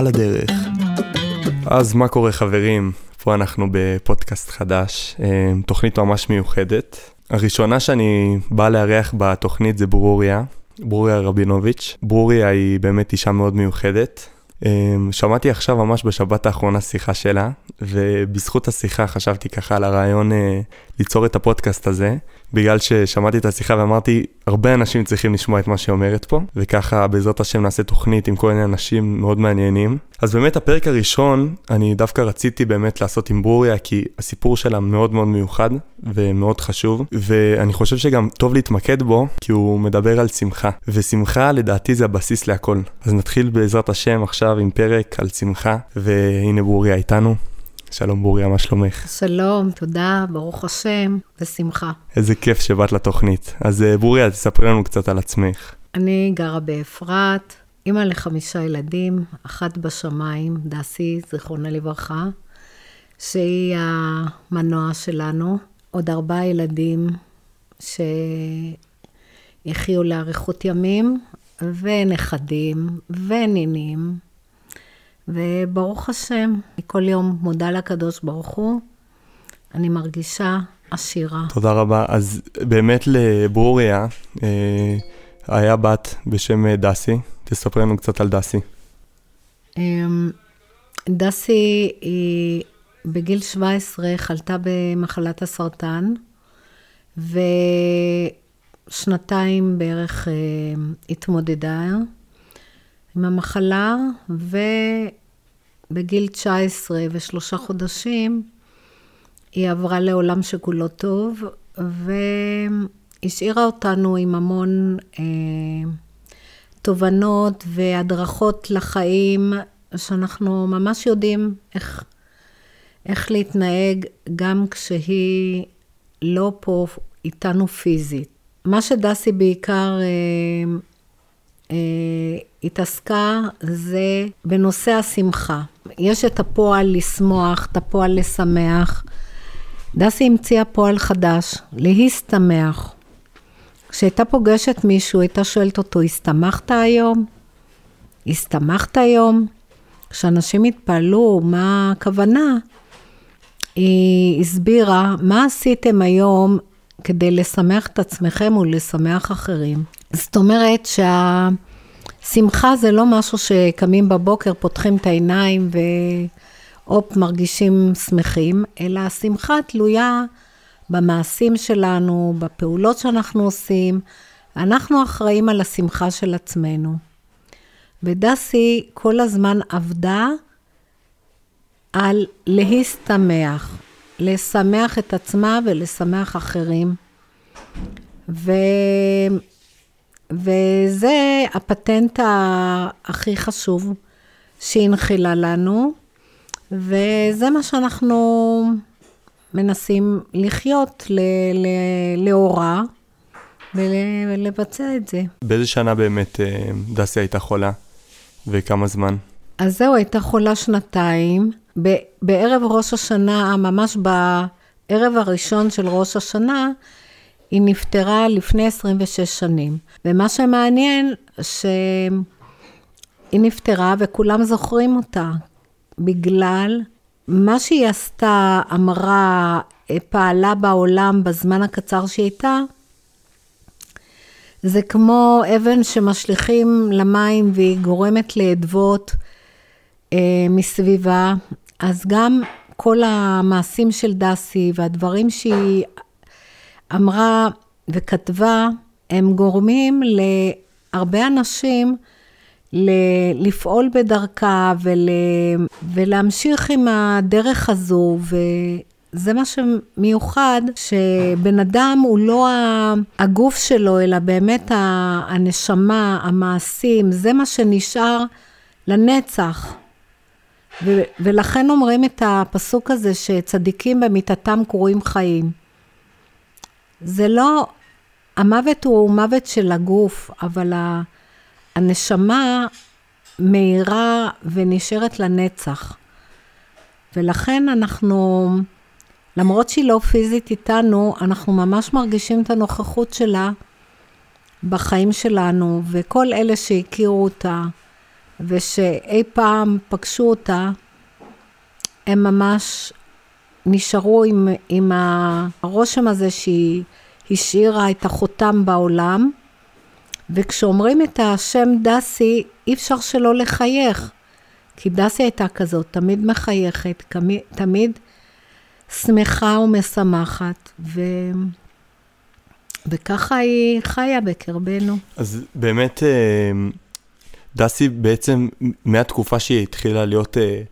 על הדרך. אז מה קורה חברים? פה אנחנו בפודקאסט חדש, אה, תוכנית ממש מיוחדת. הראשונה שאני בא לארח בתוכנית זה ברוריה, ברוריה רבינוביץ'. ברוריה היא באמת אישה מאוד מיוחדת. אה, שמעתי עכשיו ממש בשבת האחרונה שיחה שלה, ובזכות השיחה חשבתי ככה על הרעיון אה, ליצור את הפודקאסט הזה, בגלל ששמעתי את השיחה ואמרתי, הרבה אנשים צריכים לשמוע את מה שהיא אומרת פה, וככה בעזרת השם נעשה תוכנית עם כל מיני אנשים מאוד מעניינים. אז באמת הפרק הראשון, אני דווקא רציתי באמת לעשות עם ברוריה, כי הסיפור שלה מאוד מאוד מיוחד ומאוד חשוב, ואני חושב שגם טוב להתמקד בו, כי הוא מדבר על שמחה, ושמחה לדעתי זה הבסיס להכל. אז נתחיל בעזרת השם עכשיו עם פרק על שמחה, והנה ברוריה איתנו. שלום בוריה, מה שלומך? שלום, תודה, ברוך השם, בשמחה. איזה כיף שבאת לתוכנית. אז אה, בוריה, תספרי לנו קצת על עצמך. אני גרה באפרת, אימא לחמישה ילדים, אחת בשמיים, דסי, זיכרונה לברכה, שהיא המנוע שלנו, עוד ארבעה ילדים שיחיו לאריכות ימים, ונכדים, ונינים. וברוך השם, אני כל יום מודה לקדוש ברוך הוא, אני מרגישה עשירה. תודה רבה. אז באמת לברוריה אה, היה בת בשם דסי, תספרי לנו קצת על דסי. אמ, דסי היא בגיל 17 חלתה במחלת הסרטן, ושנתיים בערך אה, התמודדה עם המחלה, ובגיל 19 ושלושה חודשים היא עברה לעולם שכולו טוב, והשאירה אותנו עם המון אה, תובנות והדרכות לחיים, שאנחנו ממש יודעים איך, איך להתנהג גם כשהיא לא פה איתנו פיזית. מה שדסי בעיקר אה, אה, התעסקה זה בנושא השמחה. יש את הפועל לשמוח, את הפועל לשמח. דסי המציאה פועל חדש, להסתמך. כשהייתה פוגשת מישהו, הייתה שואלת אותו, הסתמכת היום? הסתמכת היום? כשאנשים התפעלו מה הכוונה, היא הסבירה, מה עשיתם היום כדי לשמח את עצמכם ולשמח אחרים? זאת אומרת שהשמחה זה לא משהו שקמים בבוקר, פותחים את העיניים והופ, מרגישים שמחים, אלא השמחה תלויה במעשים שלנו, בפעולות שאנחנו עושים. אנחנו אחראים על השמחה של עצמנו. ודסי כל הזמן עבדה על להסתמך, לשמח את עצמה ולשמח אחרים. ו... וזה הפטנט הכי חשוב שהנחילה לנו, וזה מה שאנחנו מנסים לחיות לאורה ולבצע את זה. באיזה שנה באמת אה, דסי הייתה חולה וכמה זמן? אז זהו, הייתה חולה שנתיים. בערב ראש השנה, ממש בערב הראשון של ראש השנה, היא נפטרה לפני 26 שנים. ומה שמעניין, שהיא נפטרה וכולם זוכרים אותה, בגלל מה שהיא עשתה, אמרה, פעלה בעולם בזמן הקצר שהיא הייתה, זה כמו אבן שמשליכים למים והיא גורמת לאדוות אה, מסביבה. אז גם כל המעשים של דסי והדברים שהיא אמרה וכתבה, הם גורמים להרבה אנשים לפעול בדרכה ול, ולהמשיך עם הדרך הזו, וזה מה שמיוחד, שבן אדם הוא לא הגוף שלו, אלא באמת הנשמה, המעשים, זה מה שנשאר לנצח. ו- ולכן אומרים את הפסוק הזה שצדיקים במיתתם קרויים חיים. זה לא, המוות הוא מוות של הגוף, אבל הנשמה מאירה ונשארת לנצח. ולכן אנחנו, למרות שהיא לא פיזית איתנו, אנחנו ממש מרגישים את הנוכחות שלה בחיים שלנו, וכל אלה שהכירו אותה ושאי פעם פגשו אותה, הם ממש נשארו עם, עם הרושם הזה שהיא השאירה את החותם בעולם, וכשאומרים את השם דסי, אי אפשר שלא לחייך. כי דסי הייתה כזאת, תמיד מחייכת, תמיד שמחה ומשמחת, ו... וככה היא חיה בקרבנו. אז באמת, אה, דסי בעצם, מהתקופה שהיא התחילה להיות אה,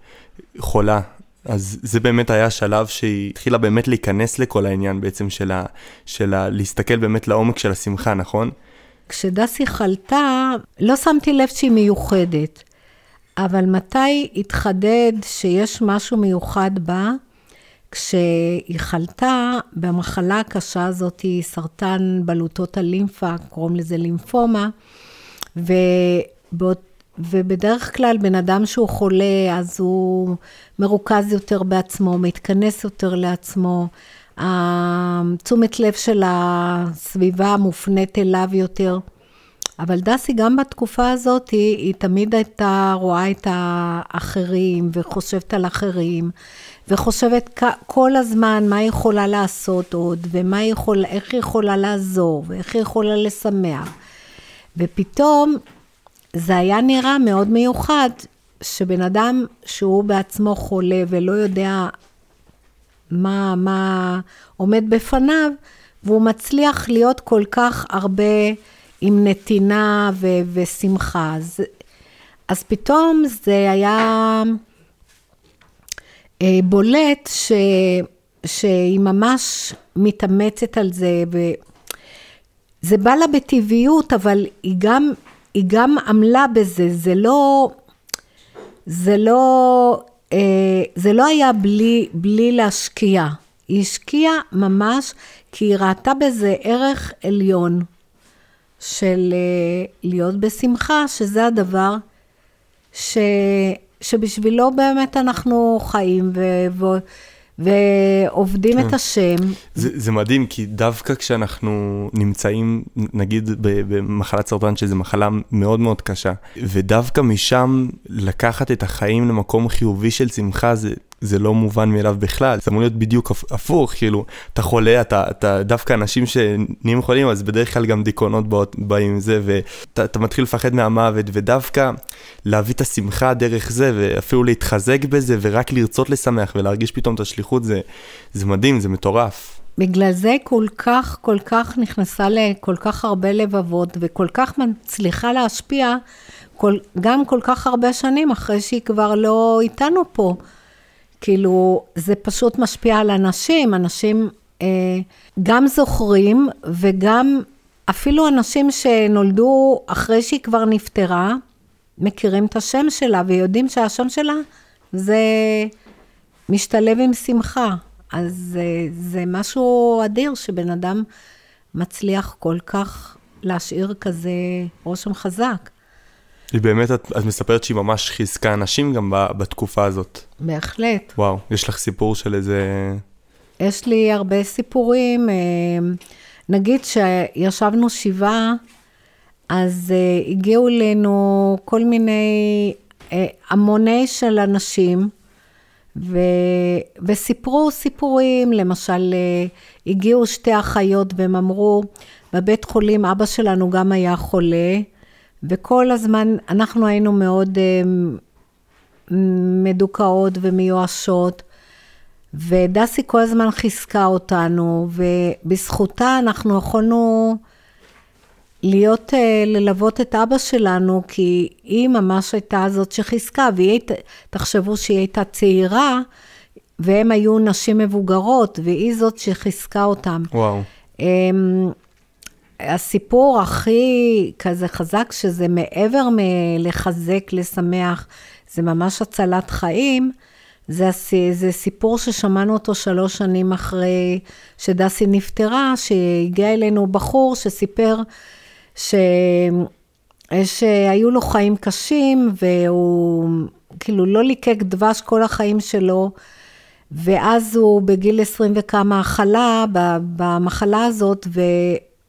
חולה, אז זה באמת היה השלב שהיא התחילה באמת להיכנס לכל העניין בעצם של, ה, של ה, להסתכל באמת לעומק של השמחה, נכון? כשדסי חלתה, לא שמתי לב שהיא מיוחדת, אבל מתי התחדד שיש משהו מיוחד בה? כשהיא חלתה במחלה הקשה הזאת, סרטן בלוטות הלימפה, קוראים לזה לימפומה, ובאות, ובדרך כלל בן אדם שהוא חולה, אז הוא מרוכז יותר בעצמו, מתכנס יותר לעצמו, תשומת לב של הסביבה מופנית אליו יותר. אבל דסי, גם בתקופה הזאת, היא, היא תמיד הייתה רואה את האחרים וחושבת על אחרים, וחושבת כל הזמן מה היא יכולה לעשות עוד, ומה היא יכולה, איך היא יכולה לעזור, ואיך היא יכולה לשמח. ופתאום זה היה נראה מאוד מיוחד, שבן אדם שהוא בעצמו חולה ולא יודע מה, מה עומד בפניו, והוא מצליח להיות כל כך הרבה עם נתינה ו- ושמחה. אז, אז פתאום זה היה אה, בולט ש, שהיא ממש מתאמצת על זה, וזה בא לה בטבעיות, אבל היא גם, היא גם עמלה בזה, זה לא, זה לא, אה, זה לא היה בלי, בלי להשקיע. היא השקיעה ממש כי היא ראתה בזה ערך עליון של אה, להיות בשמחה, שזה הדבר ש, שבשבילו באמת אנחנו חיים ו, ו, ועובדים כן. את השם. זה, זה מדהים, כי דווקא כשאנחנו נמצאים, נגיד במחלת סרטן, שזו מחלה מאוד מאוד קשה, ודווקא משם לקחת את החיים למקום חיובי של שמחה, זה, זה לא מובן מאליו בכלל, זה אמור להיות בדיוק הפוך, כאילו, אתה חולה, אתה, אתה דווקא אנשים שנהיים חולים, אז בדרך כלל גם דיכאונות באים עם זה, ואתה מתחיל לפחד מהמוות, ודווקא להביא את השמחה דרך זה, ואפילו להתחזק בזה, ורק לרצות לשמח ולהרגיש פתאום את השליחות, זה, זה מדהים, זה מטורף. בגלל זה כל כך, כל כך נכנסה לכל כך הרבה לבבות, וכל כך מצליחה להשפיע, כל, גם כל כך הרבה שנים אחרי שהיא כבר לא איתנו פה. כאילו, זה פשוט משפיע על אנשים, אנשים אה, גם זוכרים וגם אפילו אנשים שנולדו אחרי שהיא כבר נפטרה, מכירים את השם שלה ויודעים שהשם שלה זה משתלב עם שמחה. אז אה, זה משהו אדיר שבן אדם מצליח כל כך להשאיר כזה רושם חזק. היא באמת, את, את מספרת שהיא ממש חיזקה אנשים גם בתקופה הזאת. בהחלט. וואו, יש לך סיפור של איזה... יש לי הרבה סיפורים. אה, נגיד שישבנו שבעה, אז אה, הגיעו אלינו כל מיני, אה, המוני של אנשים, ו, וסיפרו סיפורים, למשל, הגיעו שתי אחיות והם אמרו, בבית חולים אבא שלנו גם היה חולה, וכל הזמן אנחנו היינו מאוד uh, מדוכאות ומיואשות, ודסי כל הזמן חיזקה אותנו, ובזכותה אנחנו יכולנו להיות, uh, ללוות את אבא שלנו, כי היא ממש הייתה זאת שחיזקה, והיא הייתה, תחשבו שהיא הייתה צעירה, והם היו נשים מבוגרות, והיא זאת שחיזקה אותם. וואו. הסיפור הכי כזה חזק, שזה מעבר מלחזק, לשמח, זה ממש הצלת חיים, זה, זה סיפור ששמענו אותו שלוש שנים אחרי שדסי נפטרה, שהגיע אלינו בחור שסיפר ש... שהיו לו חיים קשים, והוא כאילו לא ליקק דבש כל החיים שלו, ואז הוא בגיל עשרים וכמה חלה במחלה הזאת,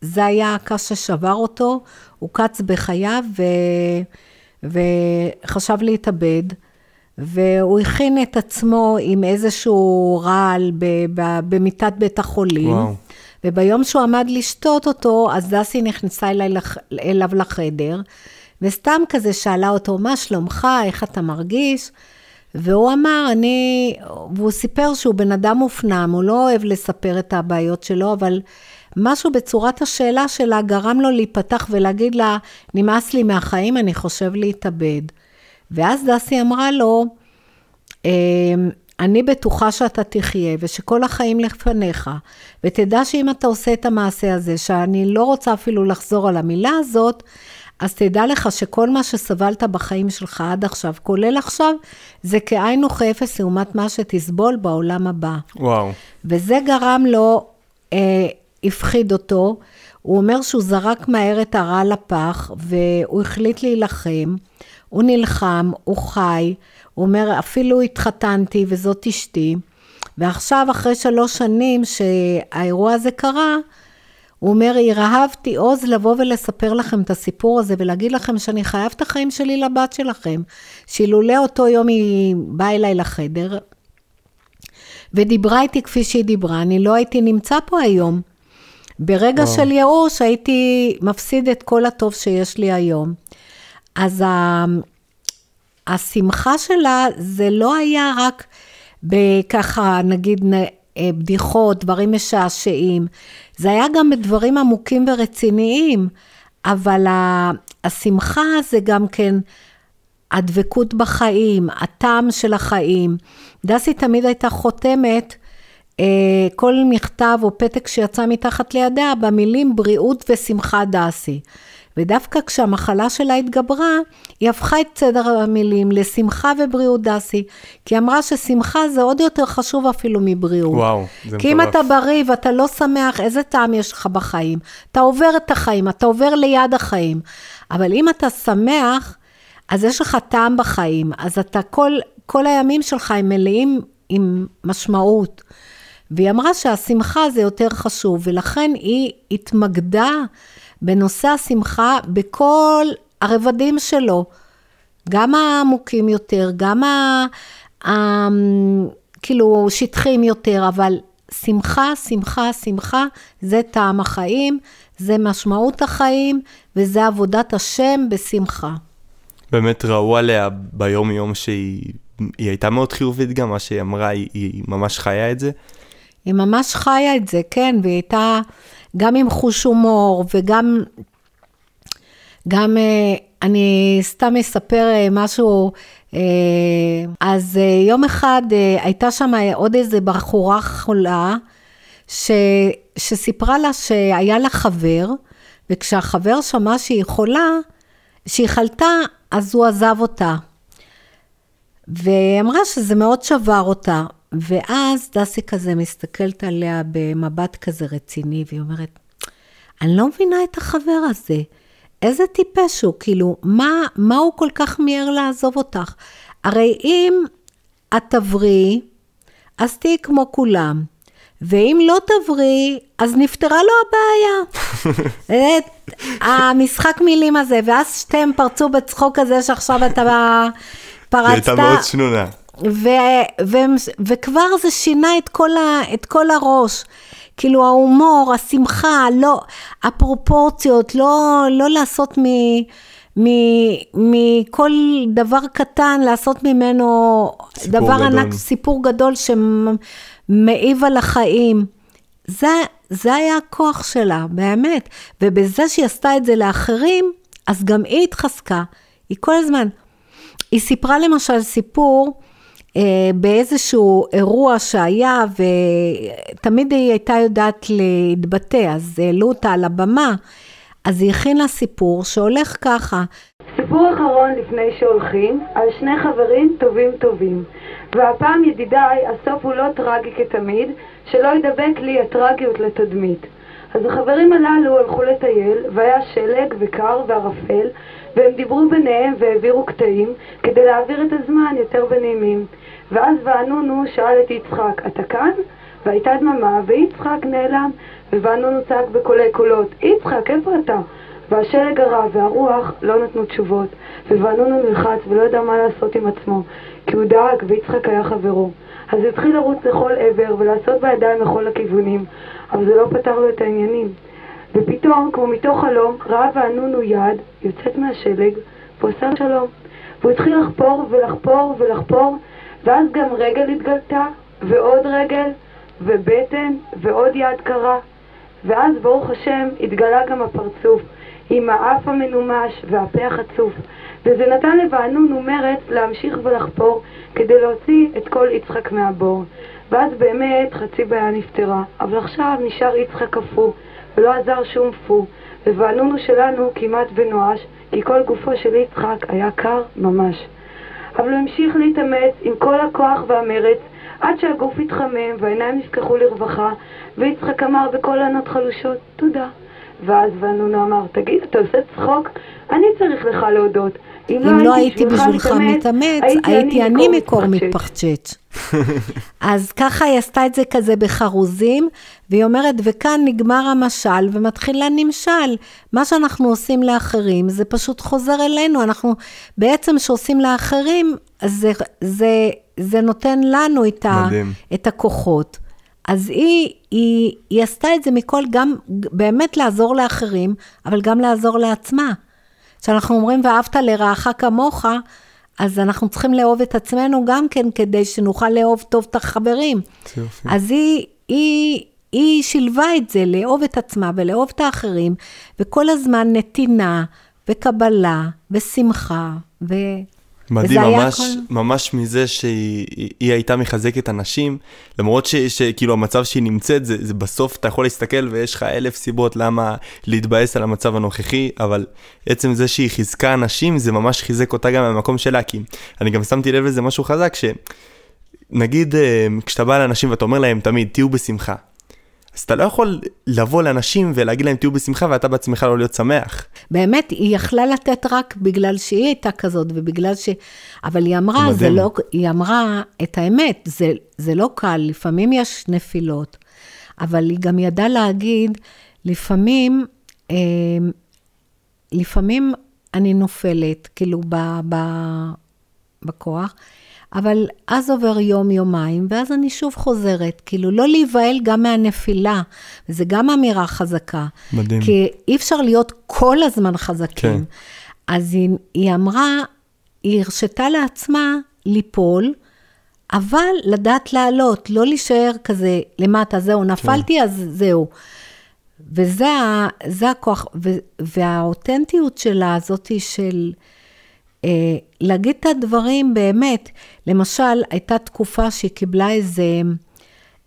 זה היה הקש ששבר אותו, הוא קץ בחייו, ו... וחשב להתאבד, והוא הכין את עצמו עם איזשהו רעל במיטת בית החולים. וואו. וביום שהוא עמד לשתות אותו, אז דסי נכנסה אליי, אליו לחדר, וסתם כזה שאלה אותו, מה שלומך, איך אתה מרגיש? והוא אמר, אני, והוא סיפר שהוא בן אדם מופנם, הוא לא אוהב לספר את הבעיות שלו, אבל משהו בצורת השאלה שלה גרם לו להיפתח ולהגיד לה, נמאס לי מהחיים, אני חושב להתאבד. ואז דסי אמרה לו, אמ, אני בטוחה שאתה תחיה ושכל החיים לפניך, ותדע שאם אתה עושה את המעשה הזה, שאני לא רוצה אפילו לחזור על המילה הזאת, אז תדע לך שכל מה שסבלת בחיים שלך עד עכשיו, כולל עכשיו, זה כאין וכאפס לעומת מה שתסבול בעולם הבא. וואו. וזה גרם לו, אה, הפחיד אותו. הוא אומר שהוא זרק מהר את הרע לפח, והוא החליט להילחם. הוא נלחם, הוא חי. הוא אומר, אפילו התחתנתי וזאת אשתי. ועכשיו, אחרי שלוש שנים שהאירוע הזה קרה, הוא אומר, הרהבתי עוז לבוא ולספר לכם את הסיפור הזה ולהגיד לכם שאני חייב את החיים שלי לבת שלכם. שאילולא אותו יום היא באה אליי לחדר ודיברה איתי כפי שהיא דיברה, אני לא הייתי נמצא פה היום. ברגע וואו. של ייאוש הייתי מפסיד את כל הטוב שיש לי היום. אז השמחה שלה זה לא היה רק בככה, נגיד, אה, בדיחות, דברים משעשעים. זה היה גם בדברים עמוקים ורציניים, אבל השמחה זה גם כן הדבקות בחיים, הטעם של החיים. דסי תמיד הייתה חותמת כל מכתב או פתק שיצא מתחת לידיה במילים בריאות ושמחה דסי. ודווקא כשהמחלה שלה התגברה, היא הפכה את סדר המילים לשמחה ובריאות דסי, כי היא אמרה ששמחה זה עוד יותר חשוב אפילו מבריאות. וואו, זה מטורף. כי אם אתה בריא ואתה לא שמח, איזה טעם יש לך בחיים? אתה עובר את החיים, אתה עובר ליד החיים. אבל אם אתה שמח, אז יש לך טעם בחיים, אז אתה, כל, כל הימים שלך הם מלאים עם משמעות. והיא אמרה שהשמחה זה יותר חשוב, ולכן היא התמקדה בנושא השמחה בכל הרבדים שלו, גם העמוקים יותר, גם ה... ה... כאילו שטחיים יותר, אבל שמחה, שמחה, שמחה, זה טעם החיים, זה משמעות החיים, וזה עבודת השם בשמחה. באמת ראו עליה ביום-יום שהיא הייתה מאוד חיובית גם, מה שהיא אמרה, היא, היא ממש חיה את זה? היא ממש חיה את זה, כן, והיא הייתה גם עם חוש הומור וגם, גם, אה, אני סתם אספר אה, משהו, אה, אז יום אחד הייתה שם עוד איזה בחורה חולה, ש, שסיפרה לה שהיה לה חבר, וכשהחבר שמע שהיא חולה, שהיא חלתה, אז הוא עזב אותה. והיא אמרה שזה מאוד שבר אותה. ואז דסי כזה מסתכלת עליה במבט כזה רציני, והיא אומרת, אני לא מבינה את החבר הזה. איזה טיפש הוא, כאילו, מה, מה הוא כל כך מיהר לעזוב אותך? הרי אם את תבריאי, אז תהיי כמו כולם. ואם לא תבריאי, אז נפתרה לו הבעיה. המשחק מילים הזה, ואז שתיהם פרצו בצחוק הזה שעכשיו אתה פרצת. היא הייתה מאוד שנונה. ו- ו- וכבר זה שינה את כל, ה- את כל הראש. כאילו ההומור, השמחה, לא, הפרופורציות, לא, לא לעשות מ... מכל דבר קטן, לעשות ממנו דבר גדול. ענק, סיפור גדול שמעיב על החיים. זה, זה היה הכוח שלה, באמת. ובזה שהיא עשתה את זה לאחרים, אז גם היא התחזקה. היא כל הזמן. היא סיפרה למשל סיפור, באיזשהו אירוע שהיה, ותמיד היא הייתה יודעת להתבטא, אז העלו אותה על הבמה, אז היא הכינה סיפור שהולך ככה. סיפור אחרון לפני שהולכים, על שני חברים טובים טובים. והפעם ידידיי, הסוף הוא לא טרגי כתמיד, שלא ידבק לי הטרגיות לתדמית. אז החברים הללו הלכו לטייל, והיה שלג וקר וערפל, והם דיברו ביניהם והעבירו קטעים, כדי להעביר את הזמן יותר בנעימים. ואז וענונו שאל את יצחק, אתה כאן? והייתה דממה, ויצחק נעלם, ווענונו צעק בקולי קולות, יצחק, איפה אתה? והשלג הרע והרוח לא נתנו תשובות, ובנונו נלחץ ולא ידע מה לעשות עם עצמו, כי הוא דאג ויצחק היה חברו. אז התחיל לרוץ לכל עבר ולעשות בידיים לכל הכיוונים, אבל זה לא פתר לו את העניינים. ופתאום, כמו מתוך חלום, ראה ואנונו יד יוצאת מהשלג ועושה שלום. והוא התחיל לחפור ולחפור ולחפור, ואז גם רגל התגלתה, ועוד רגל, ובטן, ועוד יד קרה. ואז ברוך השם התגלה גם הפרצוף, עם האף המנומש והפה החצוף. וזה נתן לבענונו מרץ להמשיך ולחפור כדי להוציא את כל יצחק מהבור. ואז באמת חצי בעיה נפתרה, אבל עכשיו נשאר יצחק קפוא, ולא עזר שום פו. ובענונו שלנו כמעט ונואש, כי כל גופו של יצחק היה קר ממש. אבל הוא המשיך להתאמץ עם כל הכוח והמרץ, עד שהגוף התחמם והעיניים נפקחו לרווחה, ויצחק אמר בקול ענות חלושות, תודה. ואז ואנונו אמר, תגיד, אתה עושה צחוק? אני צריך לך להודות. אם לא הייתי בשבילך מתאמץ, הייתי אני מקור מתפחצ'ץ'. אז ככה היא עשתה את זה כזה בחרוזים, והיא אומרת, וכאן נגמר המשל ומתחיל הנמשל. מה שאנחנו עושים לאחרים, זה פשוט חוזר אלינו. אנחנו, בעצם שעושים לאחרים, זה, זה, זה נותן לנו את, ה, את הכוחות. אז היא, היא, היא עשתה את זה מכל, גם באמת לעזור לאחרים, אבל גם לעזור לעצמה. כשאנחנו אומרים ואהבת לרעך כמוך, אז אנחנו צריכים לאהוב את עצמנו גם כן, כדי שנוכל לאהוב טוב את החברים. אז היא, היא, היא שילבה את זה, לאהוב את עצמה ולאהוב את האחרים, וכל הזמן נתינה וקבלה ושמחה. ו... מדהים, ממש, כל... ממש מזה שהיא הייתה מחזקת אנשים, למרות שכאילו המצב שהיא נמצאת, זה, זה בסוף אתה יכול להסתכל ויש לך אלף סיבות למה להתבאס על המצב הנוכחי, אבל עצם זה שהיא חיזקה אנשים, זה ממש חיזק אותה גם מהמקום שלה, כי אני גם שמתי לב לזה משהו חזק, שנגיד אה, כשאתה בא לאנשים ואתה אומר להם תמיד, תהיו בשמחה. אז אתה לא יכול לבוא לאנשים ולהגיד להם תהיו בשמחה ואתה בעצמך לא להיות שמח. באמת, היא יכלה לתת רק בגלל שהיא הייתה כזאת ובגלל ש... אבל היא אמרה, זה לא... היא אמרה את האמת, זה, זה לא קל, לפעמים יש נפילות. אבל היא גם ידעה להגיד, לפעמים, אה, לפעמים אני נופלת, כאילו, ב, ב, בכוח. אבל אז עובר יום-יומיים, ואז אני שוב חוזרת. כאילו, לא להיבהל גם מהנפילה, וזו גם אמירה חזקה. מדהים. כי אי אפשר להיות כל הזמן חזקים. כן. אז היא, היא אמרה, היא הרשתה לעצמה ליפול, אבל לדעת לעלות, לא להישאר כזה למטה, זהו, נפלתי, כן. אז זהו. וזה הכוח, והאותנטיות שלה, הזאתי של... אה, להגיד את הדברים באמת. למשל, הייתה תקופה שהיא קיבלה איזה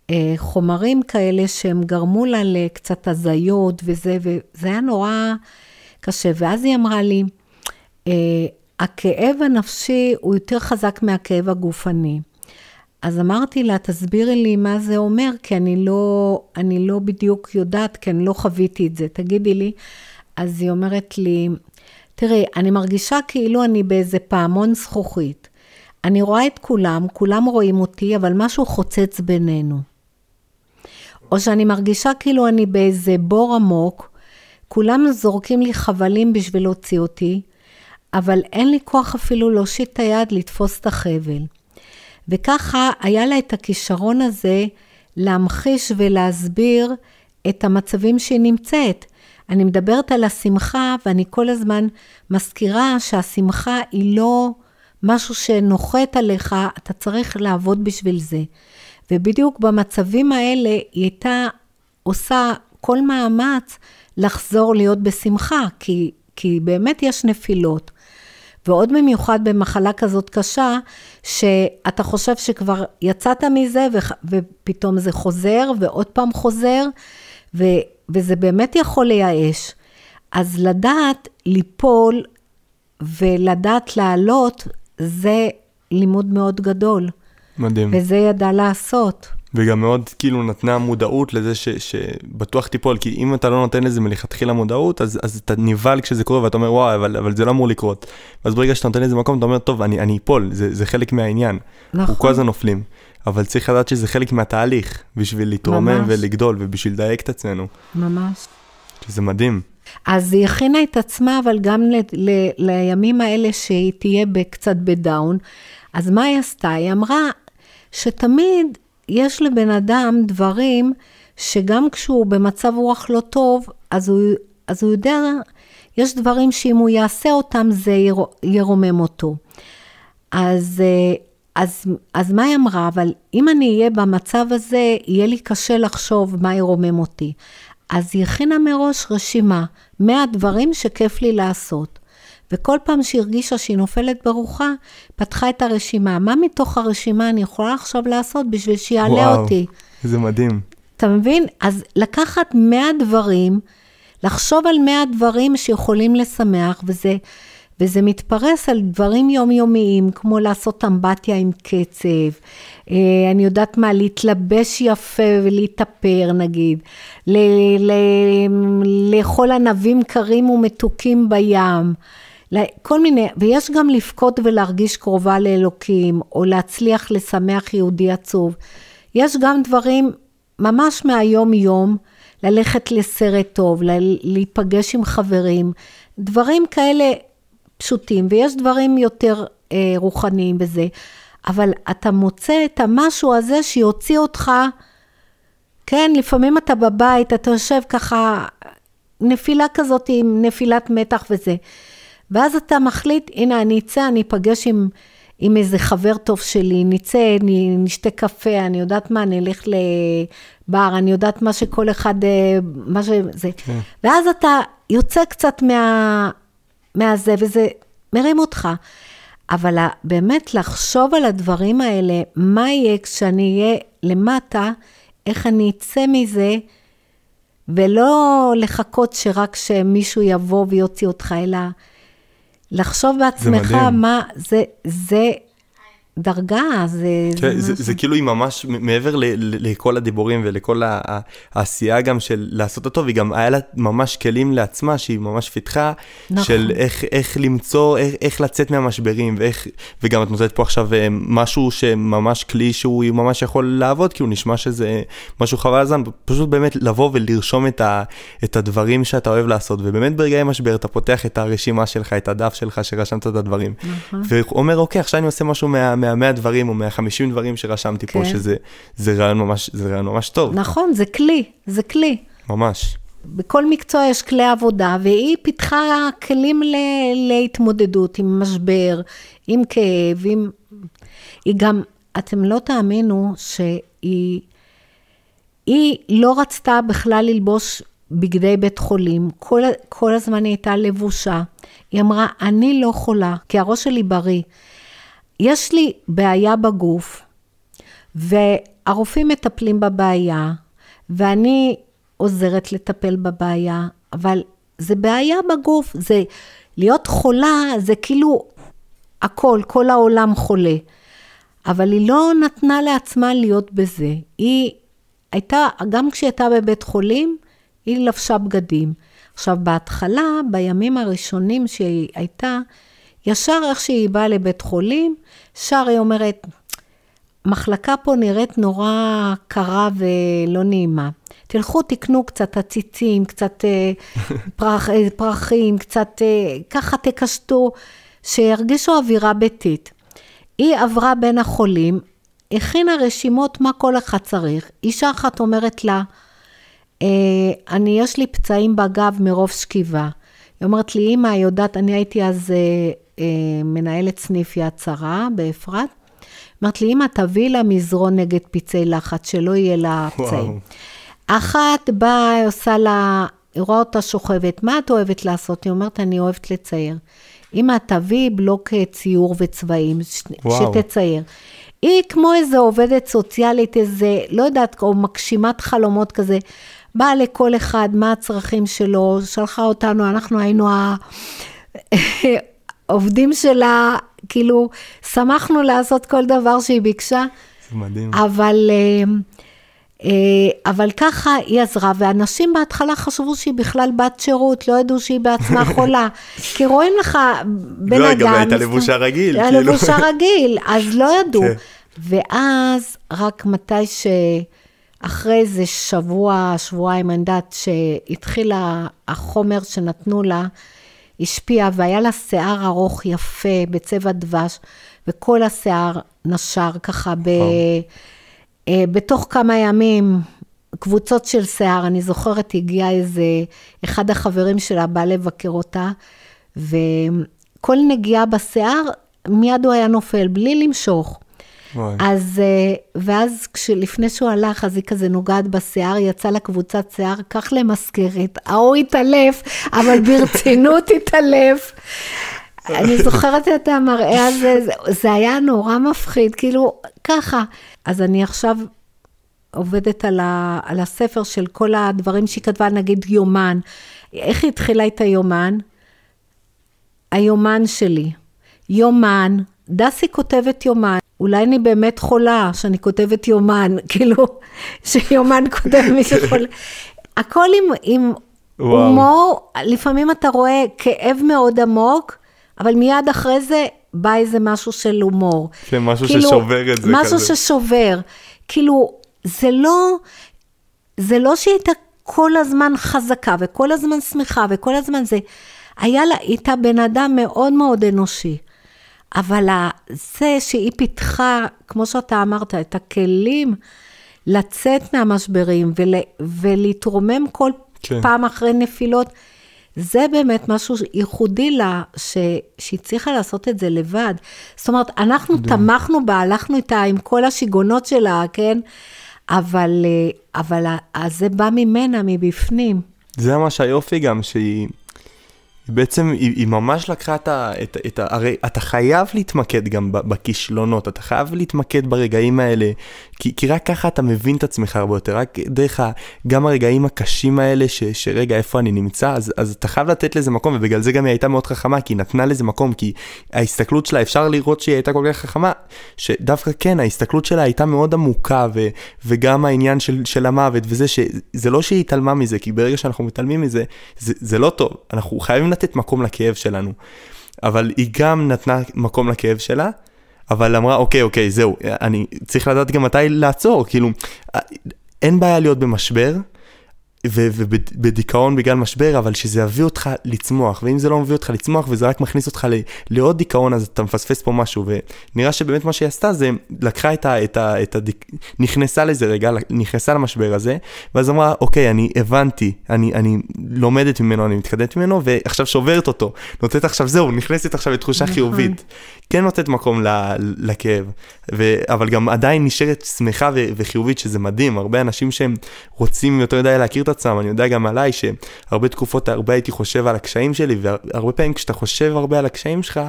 אה, חומרים כאלה שהם גרמו לה לקצת הזיות וזה, וזה היה נורא קשה. ואז היא אמרה לי, אה, הכאב הנפשי הוא יותר חזק מהכאב הגופני. אז אמרתי לה, תסבירי לי מה זה אומר, כי אני לא, אני לא בדיוק יודעת, כי אני לא חוויתי את זה. תגידי לי. אז היא אומרת לי, תראי, אני מרגישה כאילו אני באיזה פעמון זכוכית. אני רואה את כולם, כולם רואים אותי, אבל משהו חוצץ בינינו. או שאני מרגישה כאילו אני באיזה בור עמוק, כולם זורקים לי חבלים בשביל להוציא אותי, אבל אין לי כוח אפילו להושיט את היד לתפוס את החבל. וככה היה לה את הכישרון הזה להמחיש ולהסביר את המצבים שהיא נמצאת. אני מדברת על השמחה, ואני כל הזמן מזכירה שהשמחה היא לא משהו שנוחת עליך, אתה צריך לעבוד בשביל זה. ובדיוק במצבים האלה היא הייתה עושה כל מאמץ לחזור להיות בשמחה, כי, כי באמת יש נפילות. ועוד במיוחד במחלה כזאת קשה, שאתה חושב שכבר יצאת מזה ופתאום זה חוזר ועוד פעם חוזר, ו, וזה באמת יכול לייאש. אז לדעת ליפול ולדעת לעלות, זה לימוד מאוד גדול. מדהים. וזה ידע לעשות. וגם מאוד כאילו נתנה מודעות לזה ש, שבטוח תיפול, כי אם אתה לא נותן לזה מלכתחילה מודעות, אז, אז אתה נבהל כשזה קורה ואתה אומר וואי, אבל, אבל זה לא אמור לקרות. ואז ברגע שאתה נותן לזה מקום, אתה אומר, טוב, אני, אני אפול, זה, זה חלק מהעניין. נכון. אנחנו כל הזמן נופלים. אבל צריך לדעת שזה חלק מהתהליך, בשביל להתרומם ולגדול ובשביל לדייק את עצמנו. ממש. שזה מדהים. אז היא הכינה את עצמה, אבל גם ל, ל, לימים האלה שהיא תהיה קצת בדאון. אז מה היא עשתה? היא אמרה שתמיד יש לבן אדם דברים שגם כשהוא במצב רוח לא טוב, אז הוא, אז הוא יודע, יש דברים שאם הוא יעשה אותם זה ירומם אותו. אז, אה, אז, אז מה היא אמרה? אבל אם אני אהיה במצב הזה, יהיה לי קשה לחשוב מה ירומם אותי. אז היא הכינה מראש רשימה, 100 דברים שכיף לי לעשות. וכל פעם שהיא הרגישה שהיא נופלת ברוחה, פתחה את הרשימה. מה מתוך הרשימה אני יכולה עכשיו לעשות בשביל שיעלה וואו, אותי? זה מדהים. אתה מבין? אז לקחת 100 דברים, לחשוב על 100 דברים שיכולים לשמח, וזה, וזה מתפרס על דברים יומיומיים, כמו לעשות אמבטיה עם קצב, אה, אני יודעת מה, להתלבש יפה ולהתאפר נגיד, ל- ל- לאכול ענבים קרים ומתוקים בים. כל מיני, ויש גם לבכות ולהרגיש קרובה לאלוקים, או להצליח לשמח יהודי עצוב. יש גם דברים ממש מהיום-יום, ללכת לסרט טוב, להיפגש עם חברים, דברים כאלה פשוטים, ויש דברים יותר אה, רוחניים בזה, אבל אתה מוצא את המשהו הזה שיוציא אותך, כן, לפעמים אתה בבית, אתה יושב ככה, נפילה כזאת עם נפילת מתח וזה. ואז אתה מחליט, הנה, אני אצא, אני אפגש עם, עם איזה חבר טוב שלי, נצא, נשתה קפה, אני יודעת מה, אני אלך לבר, אני יודעת מה שכל אחד, אה, מה שזה. כן. ואז אתה יוצא קצת מה, מהזה, וזה מרים אותך. אבל באמת לחשוב על הדברים האלה, מה יהיה כשאני אהיה למטה, איך אני אצא מזה, ולא לחכות שרק שמישהו יבוא ויוציא אותך, אלא לחשוב בעצמך זה מה, זה, זה דרגה, זה... כן, זה, זה, זה כאילו היא ממש, מעבר ל, ל, לכל הדיבורים ולכל העשייה גם של לעשות אותו, והיא גם היה לה ממש כלים לעצמה, שהיא ממש פיתחה, נכון. של איך, איך למצוא, איך, איך לצאת מהמשברים, ואיך, וגם את נותנת פה עכשיו אה, משהו שממש כלי שהוא ממש יכול לעבוד, כי הוא נשמע שזה משהו חבל הזמן, פשוט באמת לבוא ולרשום את, ה, את הדברים שאתה אוהב לעשות, ובאמת ברגעי משבר אתה פותח את הרשימה שלך, את הדף שלך שרשמת את הדברים, נכון. ואומר, אוקיי, עכשיו אני עושה משהו מה... מהמאה דברים או מהחמישים דברים שרשמתי כן. פה, שזה זה רעיון, ממש, זה רעיון ממש טוב. נכון, זה כלי, זה כלי. ממש. בכל מקצוע יש כלי עבודה, והיא פיתחה כלים ל, להתמודדות עם משבר, עם כאב, עם... היא גם, אתם לא תאמינו שהיא היא לא רצתה בכלל ללבוש בגדי בית חולים, כל, כל הזמן היא הייתה לבושה. היא אמרה, אני לא חולה, כי הראש שלי בריא. יש לי בעיה בגוף, והרופאים מטפלים בבעיה, ואני עוזרת לטפל בבעיה, אבל זה בעיה בגוף, זה להיות חולה, זה כאילו הכל, כל העולם חולה. אבל היא לא נתנה לעצמה להיות בזה. היא הייתה, גם כשהיא הייתה בבית חולים, היא לבשה בגדים. עכשיו, בהתחלה, בימים הראשונים שהיא הייתה, ישר איך שהיא באה לבית חולים, שר היא אומרת, מחלקה פה נראית נורא קרה ולא נעימה. תלכו, תקנו קצת עציצים, קצת אה, פרח, אה, פרחים, קצת אה, ככה תקשטו, שירגישו אווירה ביתית. היא עברה בין החולים, הכינה רשימות מה כל אחד צריך. אישה אחת אומרת לה, אני, יש לי פצעים בגב מרוב שכיבה. היא אומרת לי, אמא, יודעת, אני הייתי אז מנהלת סניף יד שרה באפרת. אמרת לי, אמא, תביאי לה מזרון נגד פצעי לחץ, שלא יהיה לה פצעים. אחת באה, עושה לה, היא רואה אותה שוכבת, מה את אוהבת לעשות? היא אומרת, אני אוהבת לצייר. אמא, תביאי בלוק ציור וצבעים, וואו. שתצייר. היא כמו איזו עובדת סוציאלית, איזה, לא יודעת, או מגשימת חלומות כזה. באה לכל אחד, מה הצרכים שלו, שלחה אותנו, אנחנו היינו ה... העובדים שלה, כאילו, שמחנו לעשות כל דבר שהיא ביקשה. זה מדהים. אבל, אה, אה, אבל ככה היא עזרה, ואנשים בהתחלה חשבו שהיא בכלל בת שירות, לא ידעו שהיא בעצמה חולה. כי רואים לך בן לא, אדם... לא, גם הייתה לבושה רגיל. הייתה כאילו. לבושה רגיל, אז לא ידעו. כן. ואז, רק מתי ש... אחרי איזה שבוע, שבועיים, אני יודעת שהתחיל החומר שנתנו לה, השפיע, והיה לה שיער ארוך יפה בצבע דבש, וכל השיער נשר ככה ב... אה, בתוך כמה ימים, קבוצות של שיער, אני זוכרת, הגיע איזה, אחד החברים שלה בא לבקר אותה, וכל נגיעה בשיער, מיד הוא היה נופל, בלי למשוך. אז, אה, ואז לפני שהוא הלך, אז היא כזה נוגעת בשיער, יצא לה קבוצת שיער, קח למזכרת, ההוא התעלף, אבל ברצינות התעלף. אני זוכרת את המראה הזה, זה, זה היה נורא מפחיד, כאילו, ככה. אז אני עכשיו עובדת על, ה, על הספר של כל הדברים שהיא כתבה, נגיד יומן. איך היא התחילה את היומן? היומן שלי. יומן, דסי כותבת יומן. אולי אני באמת חולה שאני כותבת יומן, כאילו, שיומן כותב מי שחולה. הכל עם, עם הומור, לפעמים אתה רואה כאב מאוד עמוק, אבל מיד אחרי זה בא איזה משהו של הומור. כן, משהו כאילו, ששובר את זה משהו כזה. משהו ששובר. כאילו, זה לא, זה לא שהיא הייתה כל הזמן חזקה וכל הזמן שמחה וכל הזמן זה, היה לה, הייתה בן אדם מאוד מאוד אנושי. אבל זה שהיא פיתחה, כמו שאתה אמרת, את הכלים לצאת מהמשברים ול, ולהתרומם כל כן. פעם אחרי נפילות, זה באמת משהו ייחודי לה, ש, שהיא צריכה לעשות את זה לבד. זאת אומרת, אנחנו דו. תמכנו בה, הלכנו איתה עם כל השיגעונות שלה, כן? אבל, אה, אבל זה בא ממנה, מבפנים. זה ממש היופי גם, שהיא... בעצם היא, היא ממש לקחה את ה, את, את ה... הרי אתה חייב להתמקד גם בכישלונות, אתה חייב להתמקד ברגעים האלה, כי, כי רק ככה אתה מבין את עצמך הרבה יותר, רק דרך ה, גם הרגעים הקשים האלה, ש, שרגע, איפה אני נמצא, אז, אז אתה חייב לתת לזה מקום, ובגלל זה גם היא הייתה מאוד חכמה, כי היא נתנה לזה מקום, כי ההסתכלות שלה, אפשר לראות שהיא הייתה כל כך חכמה, שדווקא כן, ההסתכלות שלה הייתה מאוד עמוקה, ו, וגם העניין של, של המוות, וזה שזה לא שהיא התעלמה מזה, כי ברגע שאנחנו מתעלמים מזה, זה, זה לא טוב, אנחנו חייבים לתת מקום לכאב שלנו. אבל היא גם נתנה מקום לכאב שלה, אבל אמרה, אוקיי, אוקיי, זהו, אני צריך לדעת גם מתי לעצור, כאילו, אין בעיה להיות במשבר, ובדיכאון בגלל משבר, אבל שזה יביא אותך לצמוח, ואם זה לא מביא אותך לצמוח וזה רק מכניס אותך לעוד דיכאון, אז אתה מפספס פה משהו, ונראה שבאמת מה שהיא עשתה זה לקחה את ה... את ה, את ה נכנסה לזה רגע, נכנסה למשבר הזה, ואז אמרה, אוקיי, אני הבנתי, אני, אני לומדת ממנו, אני מתקדמת ממנו, ועכשיו שוברת אותו, נותנת עכשיו, זהו, נכנסת עכשיו לתחושה נכון. חיובית. כן נותנת מקום לכאב, ו, אבל גם עדיין נשארת שמחה ו, וחיובית, שזה מדהים, הרבה אנשים שהם רוצים יותר מדי להכיר את עצמם, אני יודע גם עליי שהרבה תקופות, הרבה הייתי חושב על הקשיים שלי, והרבה פעמים כשאתה חושב הרבה על הקשיים שלך,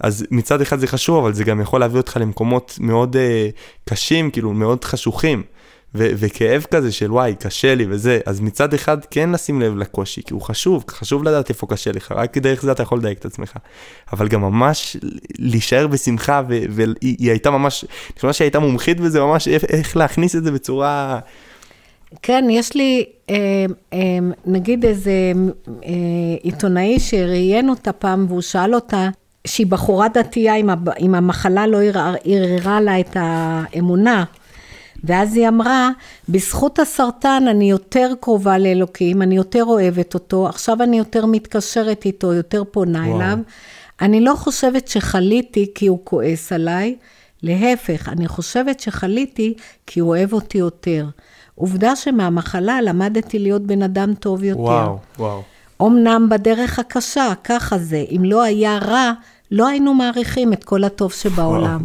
אז מצד אחד זה חשוב, אבל זה גם יכול להביא אותך למקומות מאוד uh, קשים, כאילו מאוד חשוכים. ו- וכאב כזה של וואי, קשה לי וזה, אז מצד אחד כן לשים לב לקושי, כי הוא חשוב, חשוב לדעת איפה קשה לך, רק דרך זה אתה יכול לדייק את עצמך. אבל גם ממש להישאר בשמחה, והיא הייתה ממש, חושב שהיא הייתה מומחית בזה, ממש איך להכניס את זה בצורה... כן, יש לי, אה, אה, נגיד איזה אה, עיתונאי שראיין אותה פעם, והוא שאל אותה, שהיא בחורה דתייה, אם המחלה לא ערערה לה את האמונה. ואז היא אמרה, בזכות הסרטן אני יותר קרובה לאלוקים, אני יותר אוהבת אותו, עכשיו אני יותר מתקשרת איתו, יותר פונה וואו. אליו. אני לא חושבת שחליתי כי הוא כועס עליי, להפך, אני חושבת שחליתי כי הוא אוהב אותי יותר. עובדה שמהמחלה למדתי להיות בן אדם טוב יותר. וואו, וואו. אמנם בדרך הקשה, ככה זה. אם לא היה רע, לא היינו מעריכים את כל הטוב שבעולם.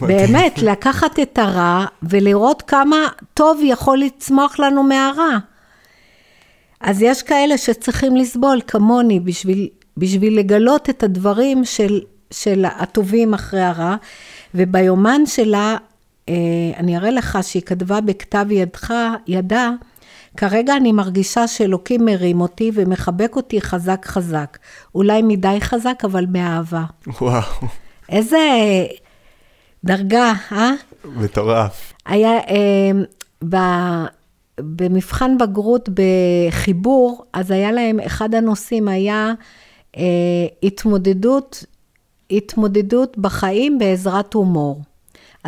באמת, לקחת את הרע ולראות כמה טוב יכול לצמוח לנו מהרע. אז יש כאלה שצריכים לסבול, כמוני, בשביל, בשביל לגלות את הדברים של, של הטובים אחרי הרע. וביומן שלה, אני אראה לך שהיא כתבה בכתב ידך, ידה, כרגע אני מרגישה שאלוקים מרים אותי ומחבק אותי חזק חזק. אולי מדי חזק, אבל באהבה. וואו. איזה דרגה, אה? מטורף. היה, אה, ב, במבחן בגרות בחיבור, אז היה להם, אחד הנושאים היה אה, התמודדות, התמודדות בחיים בעזרת הומור.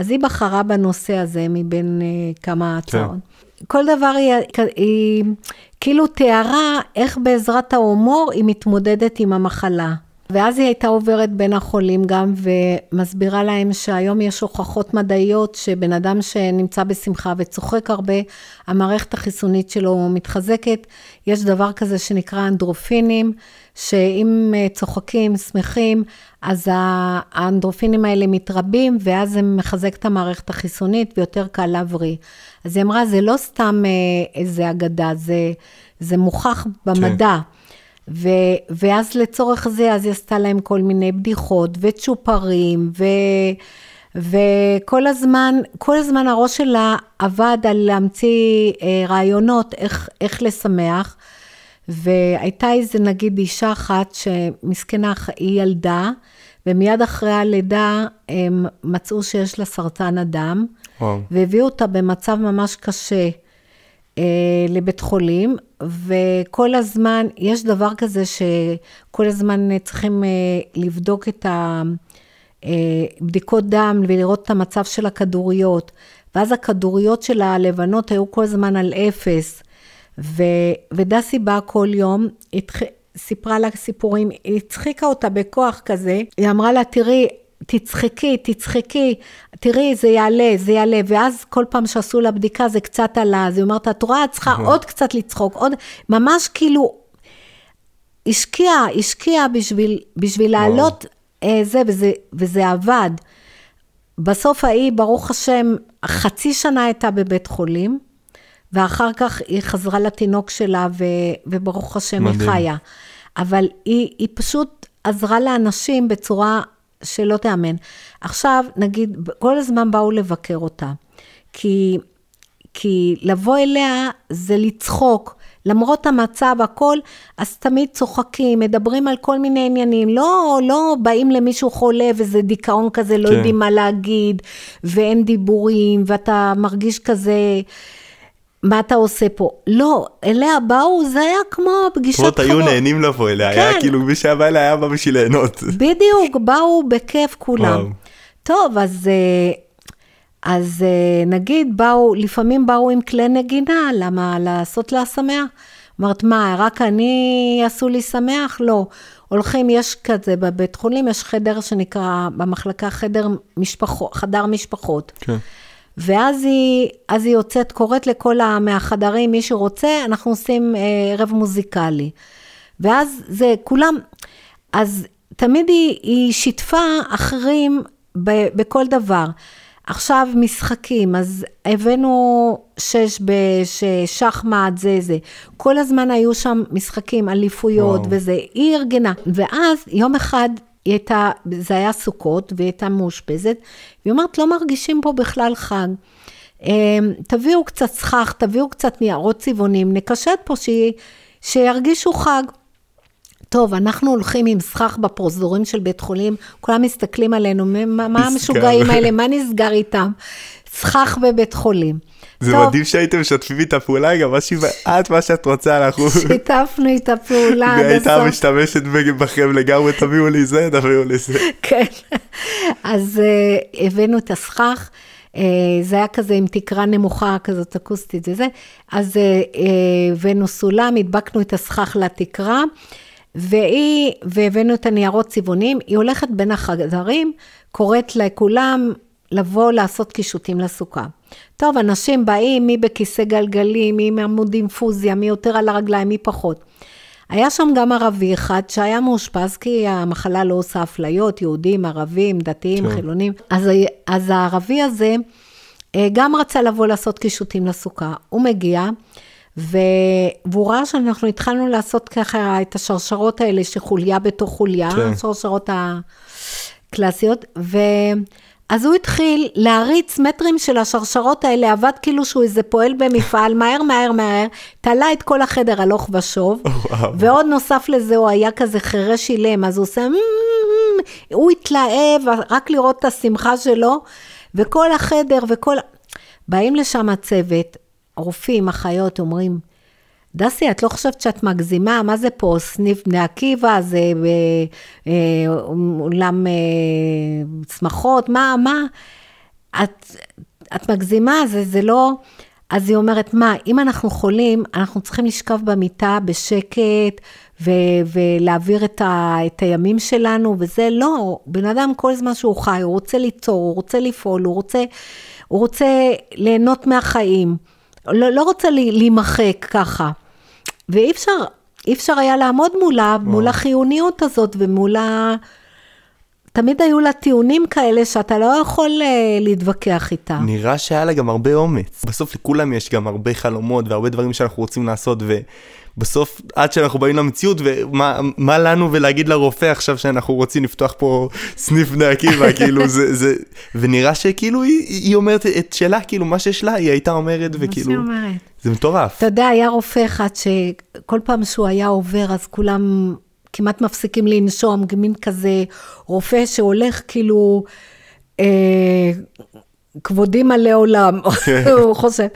אז היא בחרה בנושא הזה מבין uh, כמה כן. הצעות. כל דבר היא, היא כאילו תיארה איך בעזרת ההומור היא מתמודדת עם המחלה. ואז היא הייתה עוברת בין החולים גם ומסבירה להם שהיום יש הוכחות מדעיות שבן אדם שנמצא בשמחה וצוחק הרבה, המערכת החיסונית שלו מתחזקת. יש דבר כזה שנקרא אנדרופינים, שאם אה, צוחקים, שמחים, אז האנדרופינים האלה מתרבים ואז זה מחזק את המערכת החיסונית ויותר קל להבריא. אז היא אמרה, זה לא סתם אה, איזה אגדה, זה, זה מוכח במדע. כן. ו, ואז לצורך זה, אז היא עשתה להם כל מיני בדיחות וצ'ופרים, ו, וכל הזמן, כל הזמן הראש שלה עבד על להמציא אה, רעיונות איך, איך לשמח. והייתה איזה נגיד אישה אחת שמסכנה, היא ילדה, ומיד אחרי הלידה הם מצאו שיש לה סרטן הדם, וואו. והביאו אותה במצב ממש קשה לבית חולים, וכל הזמן, יש דבר כזה שכל הזמן צריכים אה, לבדוק את הבדיקות אה, דם ולראות את המצב של הכדוריות, ואז הכדוריות של הלבנות היו כל הזמן על אפס, ו, ודסי באה כל יום, התח... סיפרה לה סיפורים, היא הצחיקה אותה בכוח כזה, היא אמרה לה, תראי, תצחקי, תצחקי, תראי, זה יעלה, זה יעלה, ואז כל פעם שעשו לה בדיקה זה קצת עלה, אז היא אומרת, את רואה, את צריכה עוד קצת לצחוק, עוד, ממש כאילו, השקיעה, השקיעה בשביל, בשביל לעלות אה, זה, וזה, וזה עבד. בסוף ההיא, ברוך השם, חצי שנה הייתה בבית חולים, ואחר כך היא חזרה לתינוק שלה, ו, וברוך השם מדהים. היא חיה. אבל היא, היא פשוט עזרה לאנשים בצורה שלא תיאמן. עכשיו, נגיד, כל הזמן באו לבקר אותה, כי, כי לבוא אליה זה לצחוק. למרות המצב, הכל, אז תמיד צוחקים, מדברים על כל מיני עניינים. לא, לא באים למישהו חולה וזה דיכאון כזה, לא כן. לא יודעים מה להגיד, ואין דיבורים, ואתה מרגיש כזה... מה אתה עושה פה? לא, אליה באו, זה היה כמו פגישת חמור. היו נהנים לבוא אליה, כן. היה כאילו מי שהיה אליה היה בא בשביל ליהנות. בדיוק, באו בכיף כולם. וואו. טוב, אז, אה, אז אה, נגיד באו, לפעמים באו עם כלי נגינה, למה לעשות לה שמח? אמרת, מה, רק אני עשו לי שמח? לא. הולכים, יש כזה, בבית חולים יש חדר שנקרא, במחלקה חדר משפחות, חדר משפחות. כן. ואז היא, אז היא יוצאת, קוראת לכל מהחדרים, מי שרוצה, אנחנו עושים אה, ערב מוזיקלי. ואז זה כולם, אז תמיד היא, היא שיתפה אחרים ב, בכל דבר. עכשיו משחקים, אז הבאנו שש בשחמט, זה זה. כל הזמן היו שם משחקים, אליפויות וואו. וזה. היא ארגנה. ואז יום אחד היא הייתה, זה היה סוכות, והיא הייתה מאושפזת, והיא אומרת, לא מרגישים פה בכלל חג. אמ, תביאו קצת סכך, תביאו קצת ניירות צבעונים, נקשט פה שי, שירגישו חג. טוב, אנחנו הולכים עם סכך בפרוזדורים של בית חולים, כולם מסתכלים עלינו, מה, מה המשוגעים האלה, מה נסגר איתם? סכך בבית חולים. זה טוב. מדהים שהייתם משתפים איתה פעולה, גם משהו מעט מה שאת רוצה, אנחנו... שיתפנו איתה פעולה עד הסוף. והייתה משתמשת בכם לגמרי, תביאו לי זה, תביאו לי זה. כן, אז uh, הבאנו את הסכך. Uh, זה היה כזה עם תקרה נמוכה כזאת אקוסטית וזה, אז uh, הבאנו סולם, הדבקנו את הסכך לתקרה, והיא, והבאנו את הניירות צבעונים, היא הולכת בין החדרים, קוראת לכולם לבוא לעשות קישוטים לסוכה. טוב, אנשים באים, מי בכיסא גלגלים, מי עם עמוד אינפוזיה, מי יותר על הרגליים, מי פחות. היה שם גם ערבי אחד שהיה מאושפז כי המחלה לא עושה אפליות, יהודים, ערבים, דתיים, כן. חילונים. אז, אז הערבי הזה אה, גם רצה לבוא לעשות קישוטים לסוכה. הוא מגיע, ו... והוא ראה שאנחנו התחלנו לעשות ככה את השרשרות האלה, שחוליה בתוך חוליה, כן. השרשרות הקלאסיות, ו... אז הוא התחיל להריץ מטרים של השרשרות האלה, עבד כאילו שהוא איזה פועל במפעל, מהר, מהר, מהר, תלה את כל החדר הלוך ושוב, ועוד נוסף לזה, הוא היה כזה חירש אילם, אז הוא עושה, הוא התלהב, רק לראות את השמחה שלו, וכל החדר וכל... באים לשם הצוות, רופאים, אחיות, אומרים, דסי, את לא חושבת שאת מגזימה? מה זה פה? סניף בני עקיבא? זה אה, אולם אה, שמחות? מה, מה? את, את מגזימה, זה, זה לא... אז היא אומרת, מה, אם אנחנו חולים, אנחנו צריכים לשכב במיטה בשקט ו- ולהעביר את, ה- את הימים שלנו, וזה לא, בן אדם כל זמן שהוא חי, הוא רוצה ליצור, הוא רוצה לפעול, הוא רוצה, הוא רוצה ליהנות מהחיים, לא, לא רוצה להימחק ככה. ואי אפשר, אי אפשר היה לעמוד מולה, מול החיוניות הזאת ומול ה... תמיד היו לה טיעונים כאלה שאתה לא יכול uh, להתווכח איתם. נראה שהיה לה גם הרבה אומץ. בסוף לכולם יש גם הרבה חלומות והרבה דברים שאנחנו רוצים לעשות, ובסוף, עד שאנחנו באים למציאות, ומה לנו ולהגיד לרופא עכשיו שאנחנו רוצים לפתוח פה סניף בני עקיבא, כאילו זה, זה, ונראה שכאילו היא, היא אומרת את שלה, כאילו מה שיש לה, היא הייתה אומרת, וכאילו... מה שהיא אומרת. זה מטורף. אתה יודע, היה רופא אחד שכל פעם שהוא היה עובר, אז כולם... כמעט מפסיקים לנשום, מין כזה רופא שהולך כאילו, אה, כבודי מלא עולם. הוא חושב.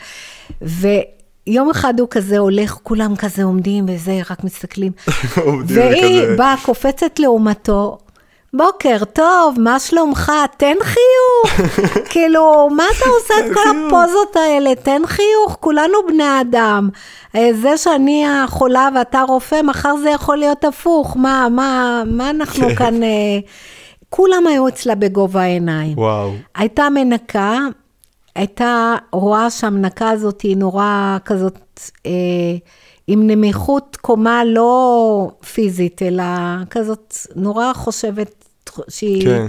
ויום אחד הוא כזה הולך, כולם כזה עומדים וזה, רק מסתכלים. והיא באה, קופצת לעומתו, בוקר טוב, מה שלומך? תן חיוך. כאילו, מה אתה עושה את כל הפוזות האלה? תן חיוך, כולנו בני אדם. אה, זה שאני החולה ואתה רופא, מחר זה יכול להיות הפוך. מה, מה, מה אנחנו כן. כאן... אה, כולם היו אצלה בגובה העיניים. וואו. הייתה מנקה, הייתה רואה שהמנקה הזאת היא נורא כזאת, אה, עם נמיכות קומה לא פיזית, אלא כזאת נורא חושבת שהיא... כן.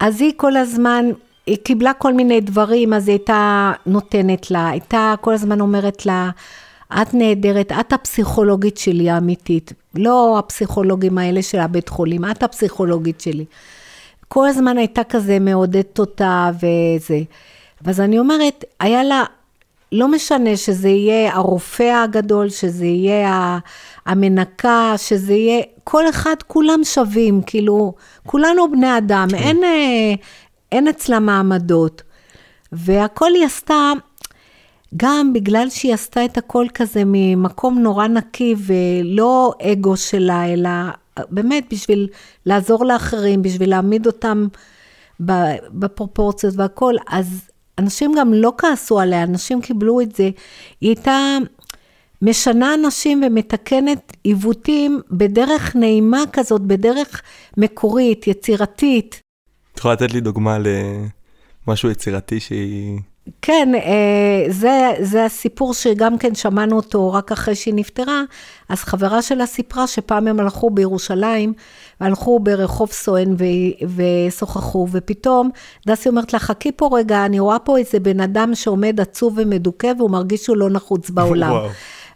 אז היא כל הזמן, היא קיבלה כל מיני דברים, אז היא הייתה נותנת לה, הייתה כל הזמן אומרת לה, את נהדרת, את הפסיכולוגית שלי האמיתית, לא הפסיכולוגים האלה של הבית חולים, את הפסיכולוגית שלי. כל הזמן הייתה כזה מעודדת אותה וזה. אז אני אומרת, היה לה, לא משנה שזה יהיה הרופא הגדול, שזה יהיה המנקה, שזה יהיה, כל אחד, כולם שווים, כאילו, כולנו בני אדם, כן. אין, אה, אין אצלה מעמדות. והכל היא עשתה, גם בגלל שהיא עשתה את הכל כזה ממקום נורא נקי ולא אגו שלה, אלא באמת בשביל לעזור לאחרים, בשביל להעמיד אותם בפרופורציות והכל, אז אנשים גם לא כעסו עליה, אנשים קיבלו את זה. היא הייתה משנה אנשים ומתקנת עיוותים בדרך נעימה כזאת, בדרך מקורית, יצירתית. את יכולה לתת לי דוגמה למשהו יצירתי שהיא... כן, אה, זה, זה הסיפור שגם כן שמענו אותו רק אחרי שהיא נפטרה, אז חברה שלה סיפרה שפעם הם הלכו בירושלים, הלכו ברחוב סואן ושוחחו, ופתאום דסי אומרת לה, חכי פה רגע, אני רואה פה איזה בן אדם שעומד עצוב ומדוכא והוא מרגיש שהוא לא נחוץ בעולם.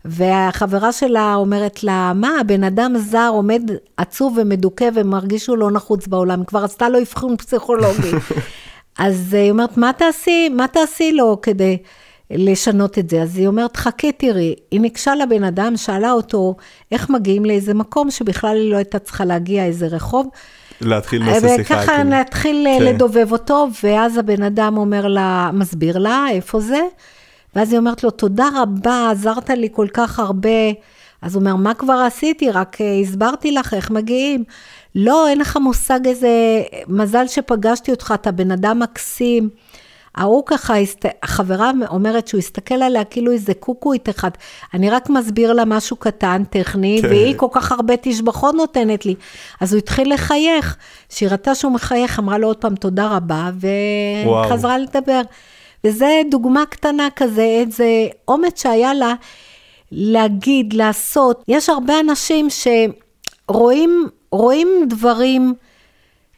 והחברה שלה אומרת לה, מה, הבן אדם זר עומד עצוב ומדוכא ומרגיש שהוא לא נחוץ בעולם, כבר עשתה לו אבחון פסיכולוגי. אז היא אומרת, מה תעשי, מה תעשי לו כדי לשנות את זה? אז היא אומרת, חכי תראי, היא ניגשה לבן אדם, שאלה אותו איך מגיעים לאיזה מקום שבכלל היא לא הייתה צריכה להגיע, איזה רחוב. להתחיל נושא שיחה. וככה כאילו. נתחיל כן. לדובב אותו, ואז הבן אדם אומר לה, מסביר לה, איפה זה? ואז היא אומרת לו, תודה רבה, עזרת לי כל כך הרבה. אז הוא אומר, מה כבר עשיתי? רק אה, הסברתי לך איך מגיעים. לא, אין לך מושג איזה, מזל שפגשתי אותך, אתה בן אדם מקסים. ההוא ככה, החברה אומרת שהוא הסתכל עליה כאילו איזה קוקואית אחד. אני רק מסביר לה משהו קטן, טכני, כן. והיא כל כך הרבה תשבחות נותנת לי. אז הוא התחיל לחייך. כשהיא ראתה שהוא מחייך, אמרה לו עוד פעם תודה רבה, וחזרה לדבר. וזה דוגמה קטנה כזה, איזה אומץ שהיה לה להגיד, לעשות. יש הרבה אנשים שרואים רואים דברים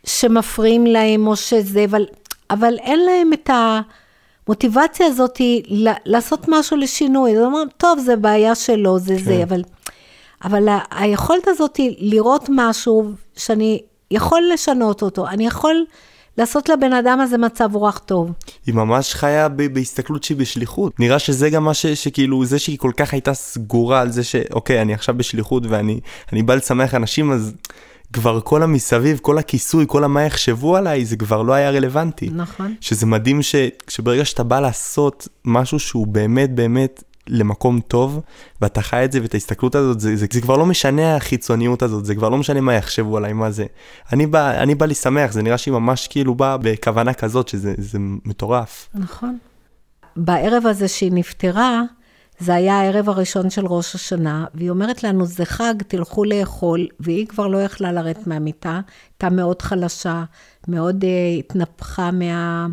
שמפריעים להם או שזה, אבל, אבל אין להם את המוטיבציה הזאת לעשות משהו לשינוי. זאת אומרת, טוב, זה בעיה שלו, זה כן. זה, אבל, אבל היכולת הזאת לראות משהו שאני יכול לשנות אותו, אני יכול... לעשות לבן אדם הזה מצב רוח טוב. היא ממש חיה ב- בהסתכלות שהיא בשליחות. נראה שזה גם מה ש- שכאילו, זה שהיא כל כך הייתה סגורה על זה שאוקיי, אני עכשיו בשליחות ואני בא לשמח אנשים, אז כבר כל המסביב, כל הכיסוי, כל המה יחשבו עליי, זה כבר לא היה רלוונטי. נכון. שזה מדהים ש- שברגע שאתה בא לעשות משהו שהוא באמת באמת למקום טוב, ואתה חי את זה, ואת ההסתכלות הזאת, זה, זה, זה כבר לא משנה החיצוניות הזאת, זה כבר לא משנה מה יחשבו עליי, מה זה. אני בא, אני בא לי שמח, זה נראה שהיא ממש כאילו באה בכוונה כזאת, שזה זה מטורף. נכון. בערב הזה שהיא נפטרה, זה היה הערב הראשון של ראש השנה, והיא אומרת לנו, זה חג, תלכו לאכול, והיא כבר לא יכלה לרדת מהמיטה, הייתה מאוד חלשה, מאוד uh, התנפחה מה...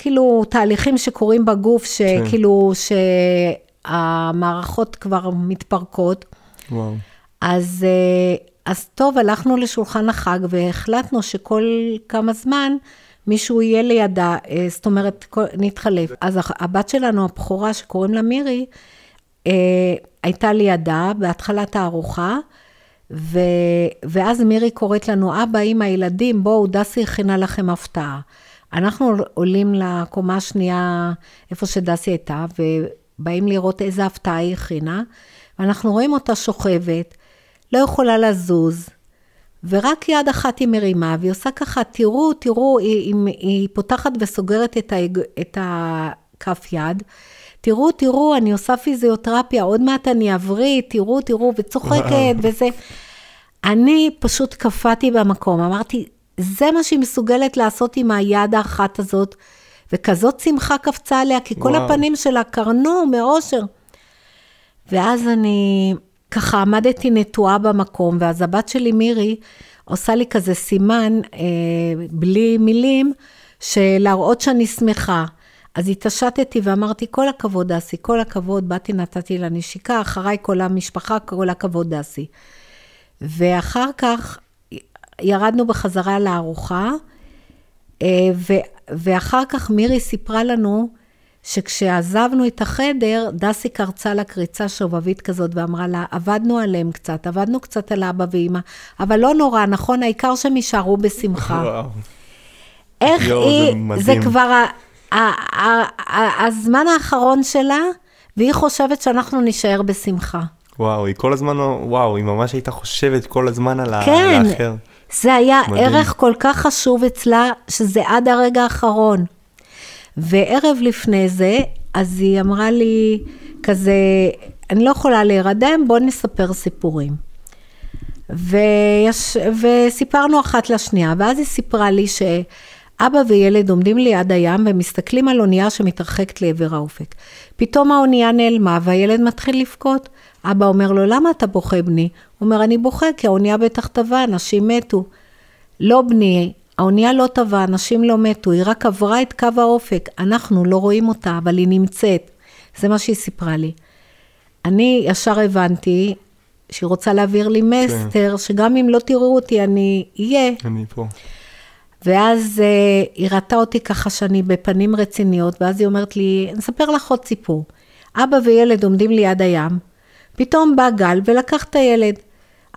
כאילו, תהליכים שקורים בגוף, שכאילו, כן. שהמערכות כבר מתפרקות. וואו. אז, uh, אז טוב, הלכנו לשולחן החג והחלטנו שכל כמה זמן מישהו יהיה לידה, אה, זאת אומרת, נתחלף. אז הבת שלנו, הבכורה, שקוראים לה מירי, אה, הייתה לידה בהתחלת הארוחה, ו... ואז מירי קוראת לנו, אבא, אמא, ילדים, בואו, דסי הכינה לכם הפתעה. אנחנו עולים לקומה השנייה, איפה שדסי הייתה, ובאים לראות איזה הפתעה היא הכינה, ואנחנו רואים אותה שוכבת, לא יכולה לזוז, ורק יד אחת היא מרימה, והיא עושה ככה, תראו, תראו, היא, היא, היא פותחת וסוגרת את, האג, את הכף יד. תראו, תראו, אני עושה פיזיותרפיה, עוד מעט אני אבריא, תראו, תראו, וצוחקת, וזה. אני פשוט קפאתי במקום, אמרתי, זה מה שהיא מסוגלת לעשות עם היד האחת הזאת, וכזאת שמחה קפצה עליה, כי כל וואו. הפנים שלה קרנו מאושר. ואז אני ככה עמדתי נטועה במקום, ואז הבת שלי מירי עושה לי כזה סימן, אה, בלי מילים, שלהראות שאני שמחה. אז התעשתתי ואמרתי, כל הכבוד, דסי, כל הכבוד, באתי, נתתי לה נשיקה, אחריי כל המשפחה, כל הכבוד, דסי. ואחר כך ירדנו בחזרה לארוחה, אה, ואחר כך מירי סיפרה לנו שכשעזבנו את החדר, דסי קרצה לה קריצה שובבית כזאת ואמרה לה, עבדנו עליהם קצת, עבדנו קצת על אבא ואימא, אבל לא נורא, נכון? העיקר שהם יישארו בשמחה. וואו. איך יו, היא, זה, זה כבר ה, ה, ה, ה, הזמן האחרון שלה, והיא חושבת שאנחנו נישאר בשמחה. וואו, היא כל הזמן, וואו, היא ממש הייתה חושבת כל הזמן על, כן, האחר. כן, זה היה מדהים. ערך כל כך חשוב אצלה, שזה עד הרגע האחרון. וערב לפני זה, אז היא אמרה לי כזה, אני לא יכולה להירדם, בוא נספר סיפורים. ויש, וסיפרנו אחת לשנייה, ואז היא סיפרה לי שאבא וילד עומדים ליד הים ומסתכלים על אונייה שמתרחקת לעבר האופק. פתאום האונייה נעלמה והילד מתחיל לבכות. אבא אומר לו, למה אתה בוכה בני? הוא אומר, אני בוכה כי האונייה בטח טבעה, אנשים מתו. לא בני, האונייה לא טבעה, אנשים לא מתו, היא רק עברה את קו האופק, אנחנו לא רואים אותה, אבל היא נמצאת. זה מה שהיא סיפרה לי. אני ישר הבנתי שהיא רוצה להעביר לי מסר, כן. שגם אם לא תראו אותי, אני אהיה. אני פה. ואז uh, היא ראתה אותי ככה שאני בפנים רציניות, ואז היא אומרת לי, אני אספר לך עוד סיפור. אבא וילד עומדים ליד הים, פתאום בא גל ולקח את הילד.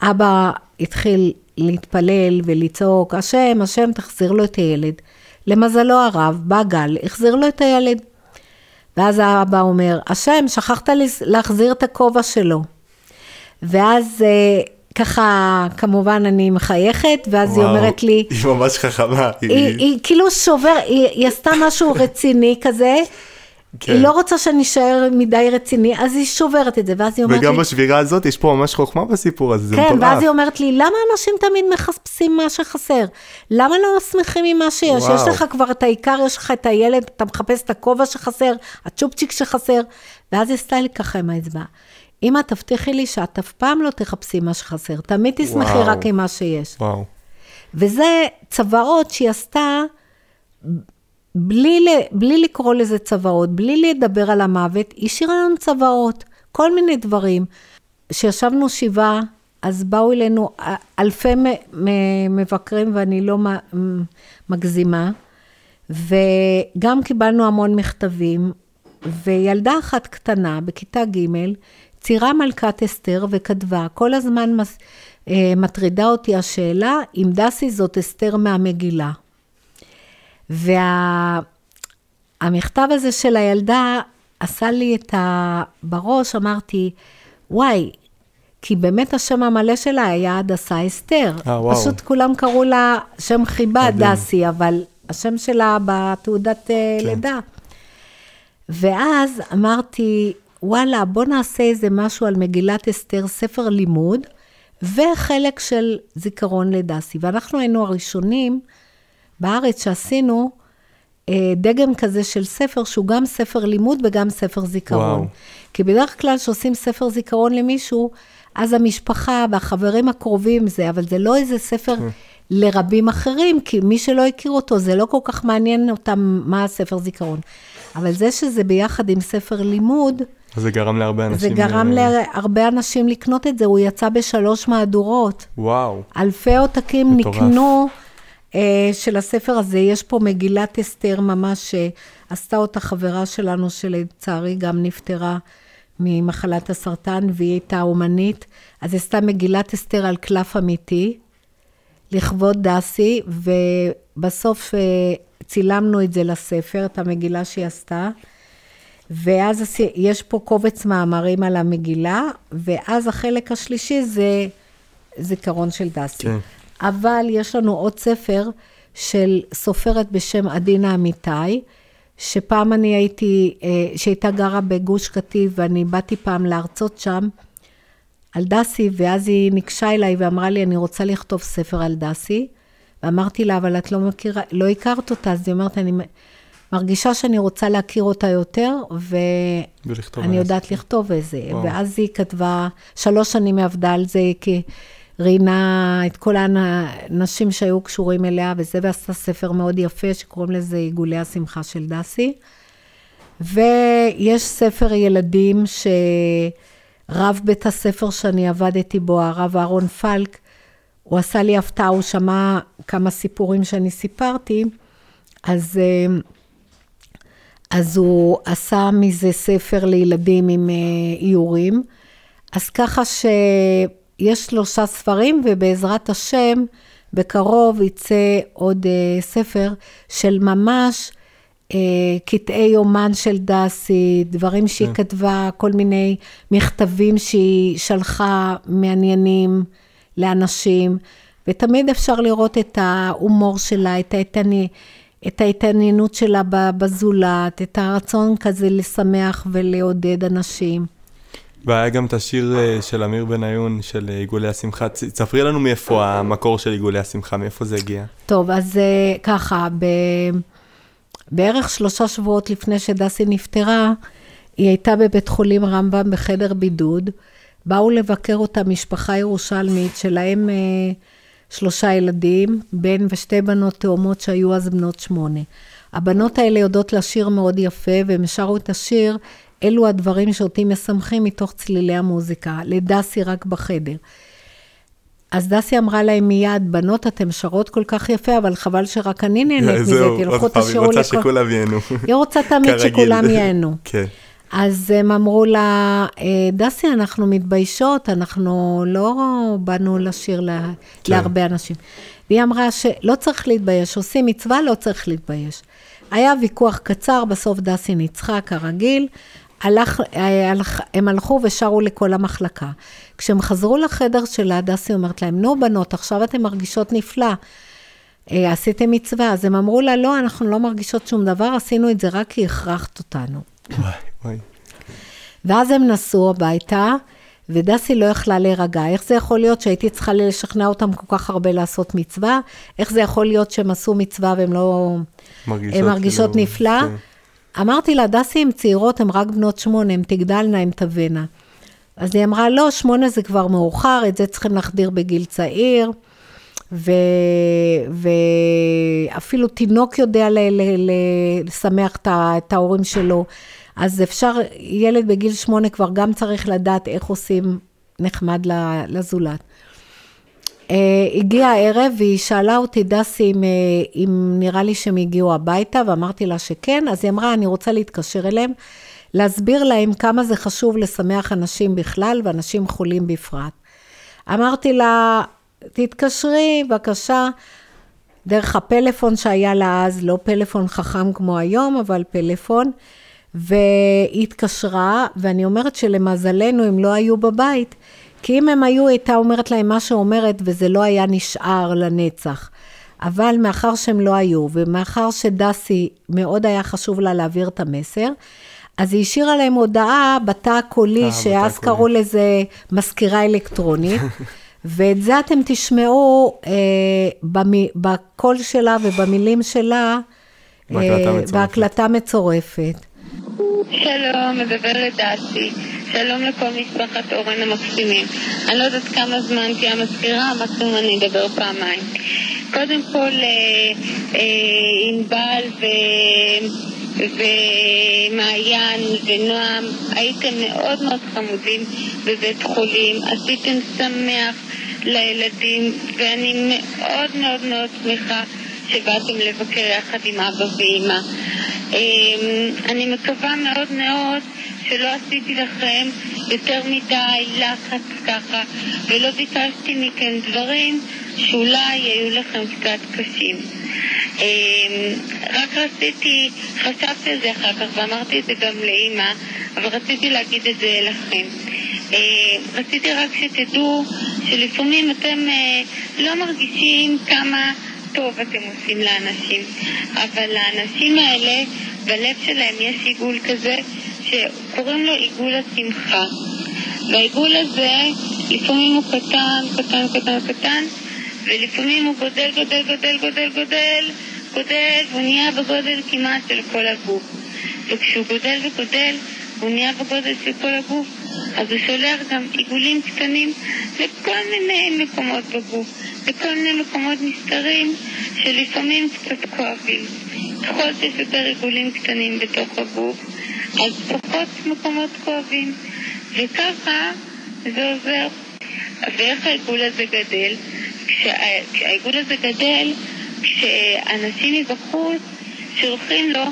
אבא התחיל להתפלל ולצעוק, השם, השם, תחזיר לו את הילד. למזלו הרב, בא גל, החזיר לו את הילד. ואז האבא אומר, השם, שכחת להחזיר את הכובע שלו. ואז אה, ככה, כמובן אני מחייכת, ואז וואו, היא אומרת לי... היא ממש חכמה. היא, היא, היא כאילו שובר, היא, היא עשתה משהו רציני כזה, כן. היא לא רוצה שאני אשאר מדי רציני, אז היא שוברת את זה, ואז היא אומרת וגם לי... וגם בשבירה הזאת יש פה ממש חוכמה בסיפור הזה, זה כן, מטורף. כן, ואז היא אומרת לי, למה אנשים תמיד מחפשים מה שחסר? למה לא שמחים עם מה שיש? וואו. יש לך כבר את העיקר, יש לך את הילד, אתה מחפש את הכובע שחסר, הצ'ופצ'יק שחסר, ואז היא עשתה לי ככה עם האצבע. אמא, תבטיחי לי שאת אף פעם לא תחפשי מה שחסר, תמיד תשמחי וואו. רק עם מה שיש. וואו. וזה צוואות שהיא עשתה בלי, בלי לקרוא לזה צוואות, בלי לדבר על המוות, השאירה לנו צוואות, כל מיני דברים. כשישבנו שבעה, אז באו אלינו אלפי מבקרים, ואני לא מגזימה, וגם קיבלנו המון מכתבים, וילדה אחת קטנה בכיתה ג' ציירה מלכת אסתר וכתבה, כל הזמן אה, מטרידה אותי השאלה אם דסי זאת אסתר מהמגילה. והמכתב וה... הזה של הילדה עשה לי את ה... בראש, אמרתי, וואי, כי באמת השם המלא שלה היה הדסה אסתר. אה, וואו. פשוט כולם קראו לה שם חיבה. דסי, אבל השם שלה בתעודת אה, כן. לידה. ואז אמרתי, וואלה, בוא נעשה איזה משהו על מגילת אסתר, ספר לימוד, וחלק של זיכרון לדסי. ואנחנו היינו הראשונים בארץ שעשינו אה, דגם כזה של ספר, שהוא גם ספר לימוד וגם ספר זיכרון. וואו. כי בדרך כלל כשעושים ספר זיכרון למישהו, אז המשפחה והחברים הקרובים זה, אבל זה לא איזה ספר כן. לרבים אחרים, כי מי שלא הכיר אותו, זה לא כל כך מעניין אותם מה הספר זיכרון. אבל זה שזה ביחד עם ספר לימוד, זה גרם להרבה אנשים... זה גרם uh... להרבה אנשים לקנות את זה, הוא יצא בשלוש מהדורות. וואו. אלפי עותקים נקנו uh, של הספר הזה. יש פה מגילת אסתר ממש, שעשתה אותה חברה שלנו, שלצערי גם נפטרה ממחלת הסרטן, והיא הייתה אומנית. אז עשתה מגילת אסתר על קלף אמיתי, לכבוד דסי, ובסוף uh, צילמנו את זה לספר, את המגילה שהיא עשתה. ואז יש פה קובץ מאמרים על המגילה, ואז החלק השלישי זה זיכרון של דסי. כן. אבל יש לנו עוד ספר של סופרת בשם עדינה אמיתי, שפעם אני הייתי, אה, שהייתה גרה בגוש קטיף, ואני באתי פעם להרצות שם על דסי, ואז היא ניגשה אליי ואמרה לי, אני רוצה לכתוב ספר על דסי. ואמרתי לה, אבל את לא מכירה, לא הכרת אותה, אז היא אומרת, אני מרגישה שאני רוצה להכיר אותה יותר, ואני יודעת לכתוב איזה. וואו. ואז היא כתבה, שלוש שנים היא עבדה על זה, כי ראיינה את כל האנשים שהיו קשורים אליה, וזה, ועשתה ספר מאוד יפה, שקוראים לזה עיגולי השמחה של דסי. ויש ספר ילדים שרב בית הספר שאני עבדתי בו, הרב אהרון פלק, הוא עשה לי הפתעה, הוא שמע כמה סיפורים שאני סיפרתי, אז אה, אז הוא עשה מזה ספר לילדים עם אה, איורים. אז ככה שיש שלושה ספרים, ובעזרת השם, בקרוב יצא עוד אה, ספר של ממש אה, קטעי יומן של דסי, דברים שהיא כן. כתבה, כל מיני מכתבים שהיא שלחה מעניינים לאנשים, ותמיד אפשר לראות את ההומור שלה, את האיתני... את ההתעניינות שלה בזולת, את הרצון כזה לשמח ולעודד אנשים. והיה גם את השיר אה, של אמיר בניון, של אה, עיגולי השמחה. תספרי לנו מאיפה המקור של עיגולי השמחה, מאיפה זה הגיע. טוב, אז אה, ככה, ב... בערך שלושה שבועות לפני שדסי נפטרה, היא הייתה בבית חולים רמב"ם בחדר בידוד. באו לבקר אותה משפחה ירושלמית שלהם... שלושה ילדים, בן ושתי בנות תאומות שהיו אז בנות שמונה. הבנות האלה יודעות לשיר מאוד יפה, והם שרו את השיר, אלו הדברים שאותי משמחים מתוך צלילי המוזיקה, לדסי רק בחדר. אז דסי אמרה להם מיד, בנות, אתן שרות כל כך יפה, אבל חבל שרק אני נהנית מזה, תלכו תשאירו לכל... היא רוצה שכולם ייהנו. היא רוצה תמיד שכולם ייהנו. כן. אז הם אמרו לה, אה, דסי, אנחנו מתביישות, אנחנו לא באנו לשיר לה, כן. להרבה אנשים. והיא אמרה שלא צריך להתבייש, עושים מצווה, לא צריך להתבייש. היה ויכוח קצר, בסוף דסי ניצחה, כרגיל. הלך, אה, הלך, הם הלכו ושרו לכל המחלקה. כשהם חזרו לחדר שלה, דסי אומרת להם, נו בנות, עכשיו אתן מרגישות נפלא. אה, עשיתם מצווה. אז הם אמרו לה, לא, אנחנו לא מרגישות שום דבר, עשינו את זה רק כי הכרחת אותנו. וואי. ואז הם נסעו הביתה, ודסי לא יכלה להירגע. איך זה יכול להיות שהייתי צריכה לשכנע אותם כל כך הרבה לעשות מצווה? איך זה יכול להיות שהם עשו מצווה והם לא... מרגישות, הן מרגישות כאילו, נפלא? כן. אמרתי לה, דסי, הן צעירות, הן רק בנות שמונה, הן תגדלנה, הן תבנה. אז היא אמרה, לא, שמונה זה כבר מאוחר, את זה צריכים להחדיר בגיל צעיר. ו... ואפילו תינוק יודע ל... ל... לשמח את ההורים שלו. אז אפשר, ילד בגיל שמונה כבר גם צריך לדעת איך עושים נחמד לזולת. Uh, הגיע הערב והיא שאלה אותי, דסי, אם, uh, אם נראה לי שהם הגיעו הביתה, ואמרתי לה שכן, אז היא אמרה, אני רוצה להתקשר אליהם, להסביר להם כמה זה חשוב לשמח אנשים בכלל ואנשים חולים בפרט. אמרתי לה, תתקשרי, בבקשה, דרך הפלאפון שהיה לה אז, לא פלאפון חכם כמו היום, אבל פלאפון. והיא התקשרה, ואני אומרת שלמזלנו הם לא היו בבית, כי אם הם היו, הייתה אומרת להם מה שאומרת, וזה לא היה נשאר לנצח. אבל מאחר שהם לא היו, ומאחר שדסי מאוד היה חשוב לה להעביר את המסר, אז היא השאירה להם הודעה בתא הקולי, אה, שאז. קראו לזה מזכירה אלקטרונית, ואת זה אתם תשמעו אה, במי, בקול שלה ובמילים שלה, בהקלטה אה, מצורפת. בהקלטה מצורפת. שלום, מדברת דסי. שלום לכל משפחת אורן המקסימים. אני לא יודעת כמה זמן תהיה המזכירה, מקסימום אני אדבר פעמיים. קודם כל, אה, אה, ענבל ו... ומעיין ונועם, הייתם מאוד מאוד חמודים בבית חולים, עשיתם שמח לילדים, ואני מאוד מאוד מאוד שמחה שבאתם לבקר יחד עם אבא ואימא. אמ, אני מקווה מאוד מאוד שלא עשיתי לכם יותר מדי לחץ ככה, ולא ביקשתי מכם דברים שאולי היו לכם קצת קשים. אמ, רק רציתי, חשבתי על זה אחר כך ואמרתי את זה גם לאימא, אבל רציתי להגיד את זה לכם. אה, רציתי רק שתדעו שלפעמים אתם אה, לא מרגישים כמה טוב אתם עושים לאנשים, אבל לאנשים האלה, בלב שלהם יש עיגול כזה שקוראים לו עיגול השמחה. והעיגול הזה, לפעמים הוא קטן, קטן, קטן, קטן, ולפעמים הוא גודל, גודל, גודל, גודל, גודל, גודל, והוא נהיה בגודל כמעט של כל הגוף. וכשהוא גודל וגודל, הוא נהיה בגודל של כל הגוף, אז הוא שולח גם עיגולים קטנים לכל מיני מקומות בגוף, לכל מיני מקומות נסתרים שלפעמים קצת כואבים. ככל שיש יותר עיגולים קטנים בתוך הגוף, אז פחות מקומות כואבים, וככה זה עוזר. ואיך העיגול הזה גדל? כשה, כשהעיגול הזה גדל, כשאנשים מבחוץ שולחים לו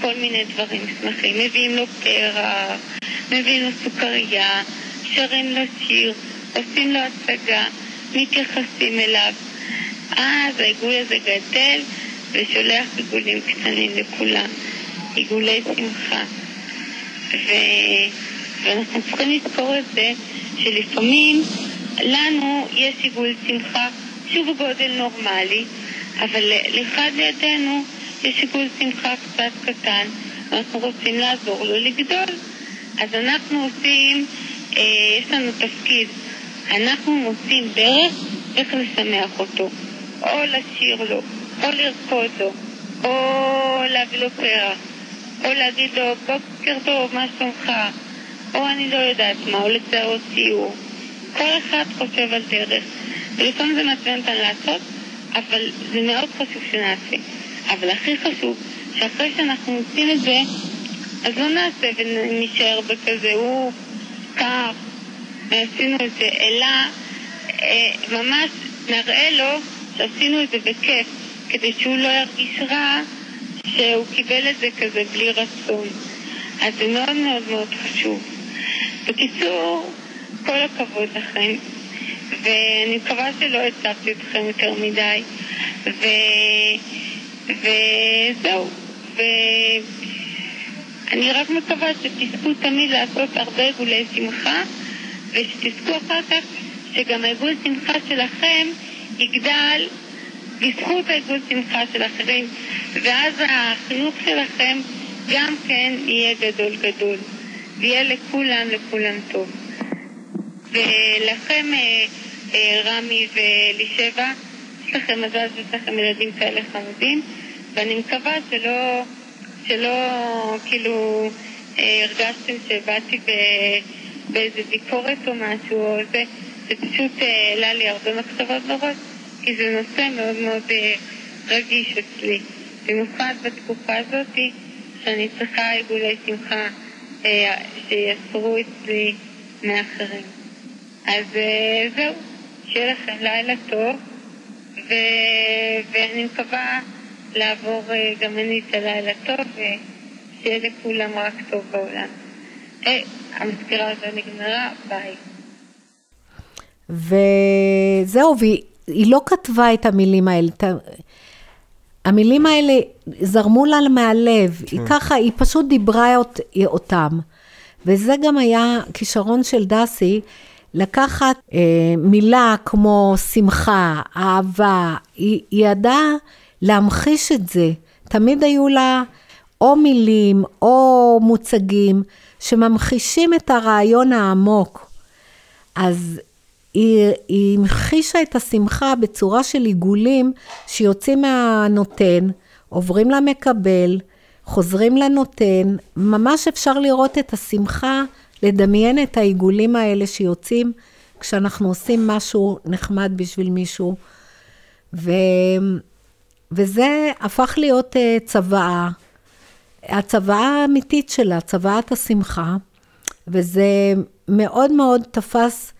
כל מיני דברים שמחים, מביאים לו פרח, מביאים לו סוכריה, שרים לו שיר, עושים לו הצגה, מתייחסים אליו. אז העיגול הזה גדל ושולח עיגולים קטנים לכולם, עיגולי שמחה. ו... ואנחנו צריכים לזכור את זה שלפעמים לנו יש עיגול שמחה שהוא בגודל נורמלי, אבל לאחד לידינו יש עיגול שמחה קצת קטן, ואנחנו רוצים לעזור לו לגדול. אז אנחנו עושים, אה, יש לנו תפקיד, אנחנו מוצאים דרך איך לשמח אותו, או לשיר לו, או לרקוד לו, או להביא לו פרח, או להגיד לו בוקר טוב, מה שלומך, או אני לא יודעת מה, או לצייר ציור. כל אחד חושב על דרך, ולפעמים זה מעצבן אותנו לעשות, אבל זה מאוד חשוב שנעשה. אבל הכי חשוב, שאחרי שאנחנו עושים את זה, אז לא נעשה ונשאר בכזה, הוא כך, ועשינו את זה, אלא אה, ממש נראה לו שעשינו את זה בכיף, כדי שהוא לא ירגיש רע שהוא קיבל את זה כזה בלי רצון. אז זה מאוד מאוד מאוד חשוב. בקיצור, כל הכבוד לכם, ואני מקווה שלא הצבתי אתכם יותר מדי, ו... וזהו. ואני רק מקווה שתזכו תמיד לעשות הרבה עיגולי שמחה, ושתזכו אחר כך שגם העיגול שמחה שלכם יגדל בזכות העיגול שמחה של אחרים, ואז החינוך שלכם גם כן יהיה גדול גדול, ויהיה לכולם לכולם טוב. ולכם, אה, אה, רמי ואלישבע, יש לכם מזל שיש לכם ילדים כאלה חמודים, ואני מקווה שלא, שלא כאילו אה, הרגשתם שבאתי ב, באיזה ביקורת או משהו, או זה, זה פשוט אה, העלה לי הרבה מחשבות בראש, כי זה נושא מאוד מאוד אה, רגיש אצלי, במיוחד בתקופה הזאת שאני צריכה עיגולי שמחה אה, שיסרו אצלי מאחרים. אז אה, זהו, שיהיה לכם לילה טוב, ו... ואני מקווה לעבור אה, גם אני את הלילה טוב, ושיהיה לכולם רק טוב בעולם. אה, המזכירה הזו נגמרה, ביי. וזהו, והיא היא לא כתבה את המילים האלה. המילים האלה זרמו לה מהלב, היא ככה, היא פשוט דיברה אות, אותם. וזה גם היה כישרון של דסי, לקחת אה, מילה כמו שמחה, אהבה, היא, היא ידעה להמחיש את זה. תמיד היו לה או מילים או מוצגים שממחישים את הרעיון העמוק. אז היא, היא המחישה את השמחה בצורה של עיגולים שיוצאים מהנותן, עוברים למקבל, חוזרים לנותן, ממש אפשר לראות את השמחה, לדמיין את העיגולים האלה שיוצאים כשאנחנו עושים משהו נחמד בשביל מישהו. ו... וזה הפך להיות uh, צוואה, הצוואה האמיתית שלה, צוואת השמחה, וזה מאוד מאוד תפס,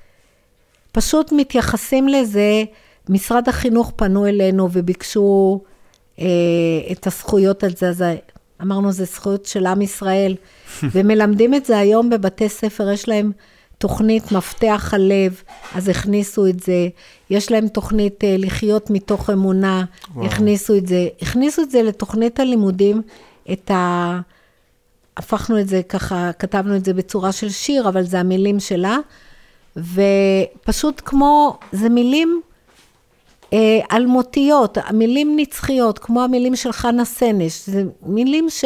פשוט מתייחסים לזה, משרד החינוך פנו אלינו וביקשו uh, את הזכויות על זה, אז אמרנו, זה זכויות של עם ישראל, ומלמדים את זה היום בבתי ספר, יש להם תוכנית מפתח הלב, אז הכניסו את זה. יש להם תוכנית אה, לחיות מתוך אמונה, וואו. הכניסו את זה. הכניסו את זה לתוכנית הלימודים, את ה... הפכנו את זה ככה, כתבנו את זה בצורה של שיר, אבל זה המילים שלה. ופשוט כמו, זה מילים אלמותיות, מילים נצחיות, כמו המילים של חנה סנש. זה מילים ש,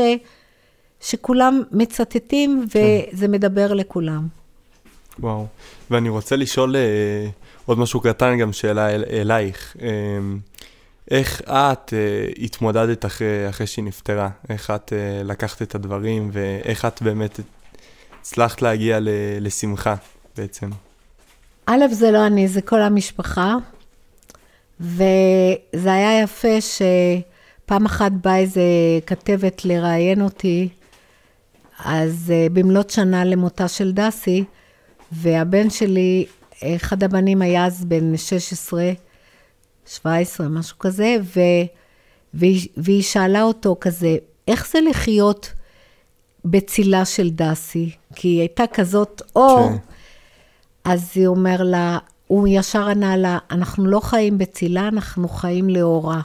שכולם מצטטים. וזה מדבר לכולם. וואו, ואני רוצה לשאול אה, עוד משהו קטן, גם שאלה אל, אלייך. אה, איך את אה, התמודדת אחרי, אחרי שהיא נפטרה? איך את אה, לקחת את הדברים, ואיך את באמת הצלחת להגיע ל, לשמחה בעצם? א', זה לא אני, זה כל המשפחה. וזה היה יפה שפעם אחת באה איזה כתבת לראיין אותי, אז אה, במלאת שנה למותה של דסי, והבן שלי, אחד הבנים היה אז בן 16, 17, משהו כזה, ו, והיא, והיא שאלה אותו כזה, איך זה לחיות בצילה של דסי? כי היא הייתה כזאת אור. כן. אז היא אומר לה, הוא ישר ענה לה, אנחנו לא חיים בצילה, אנחנו חיים לאורה.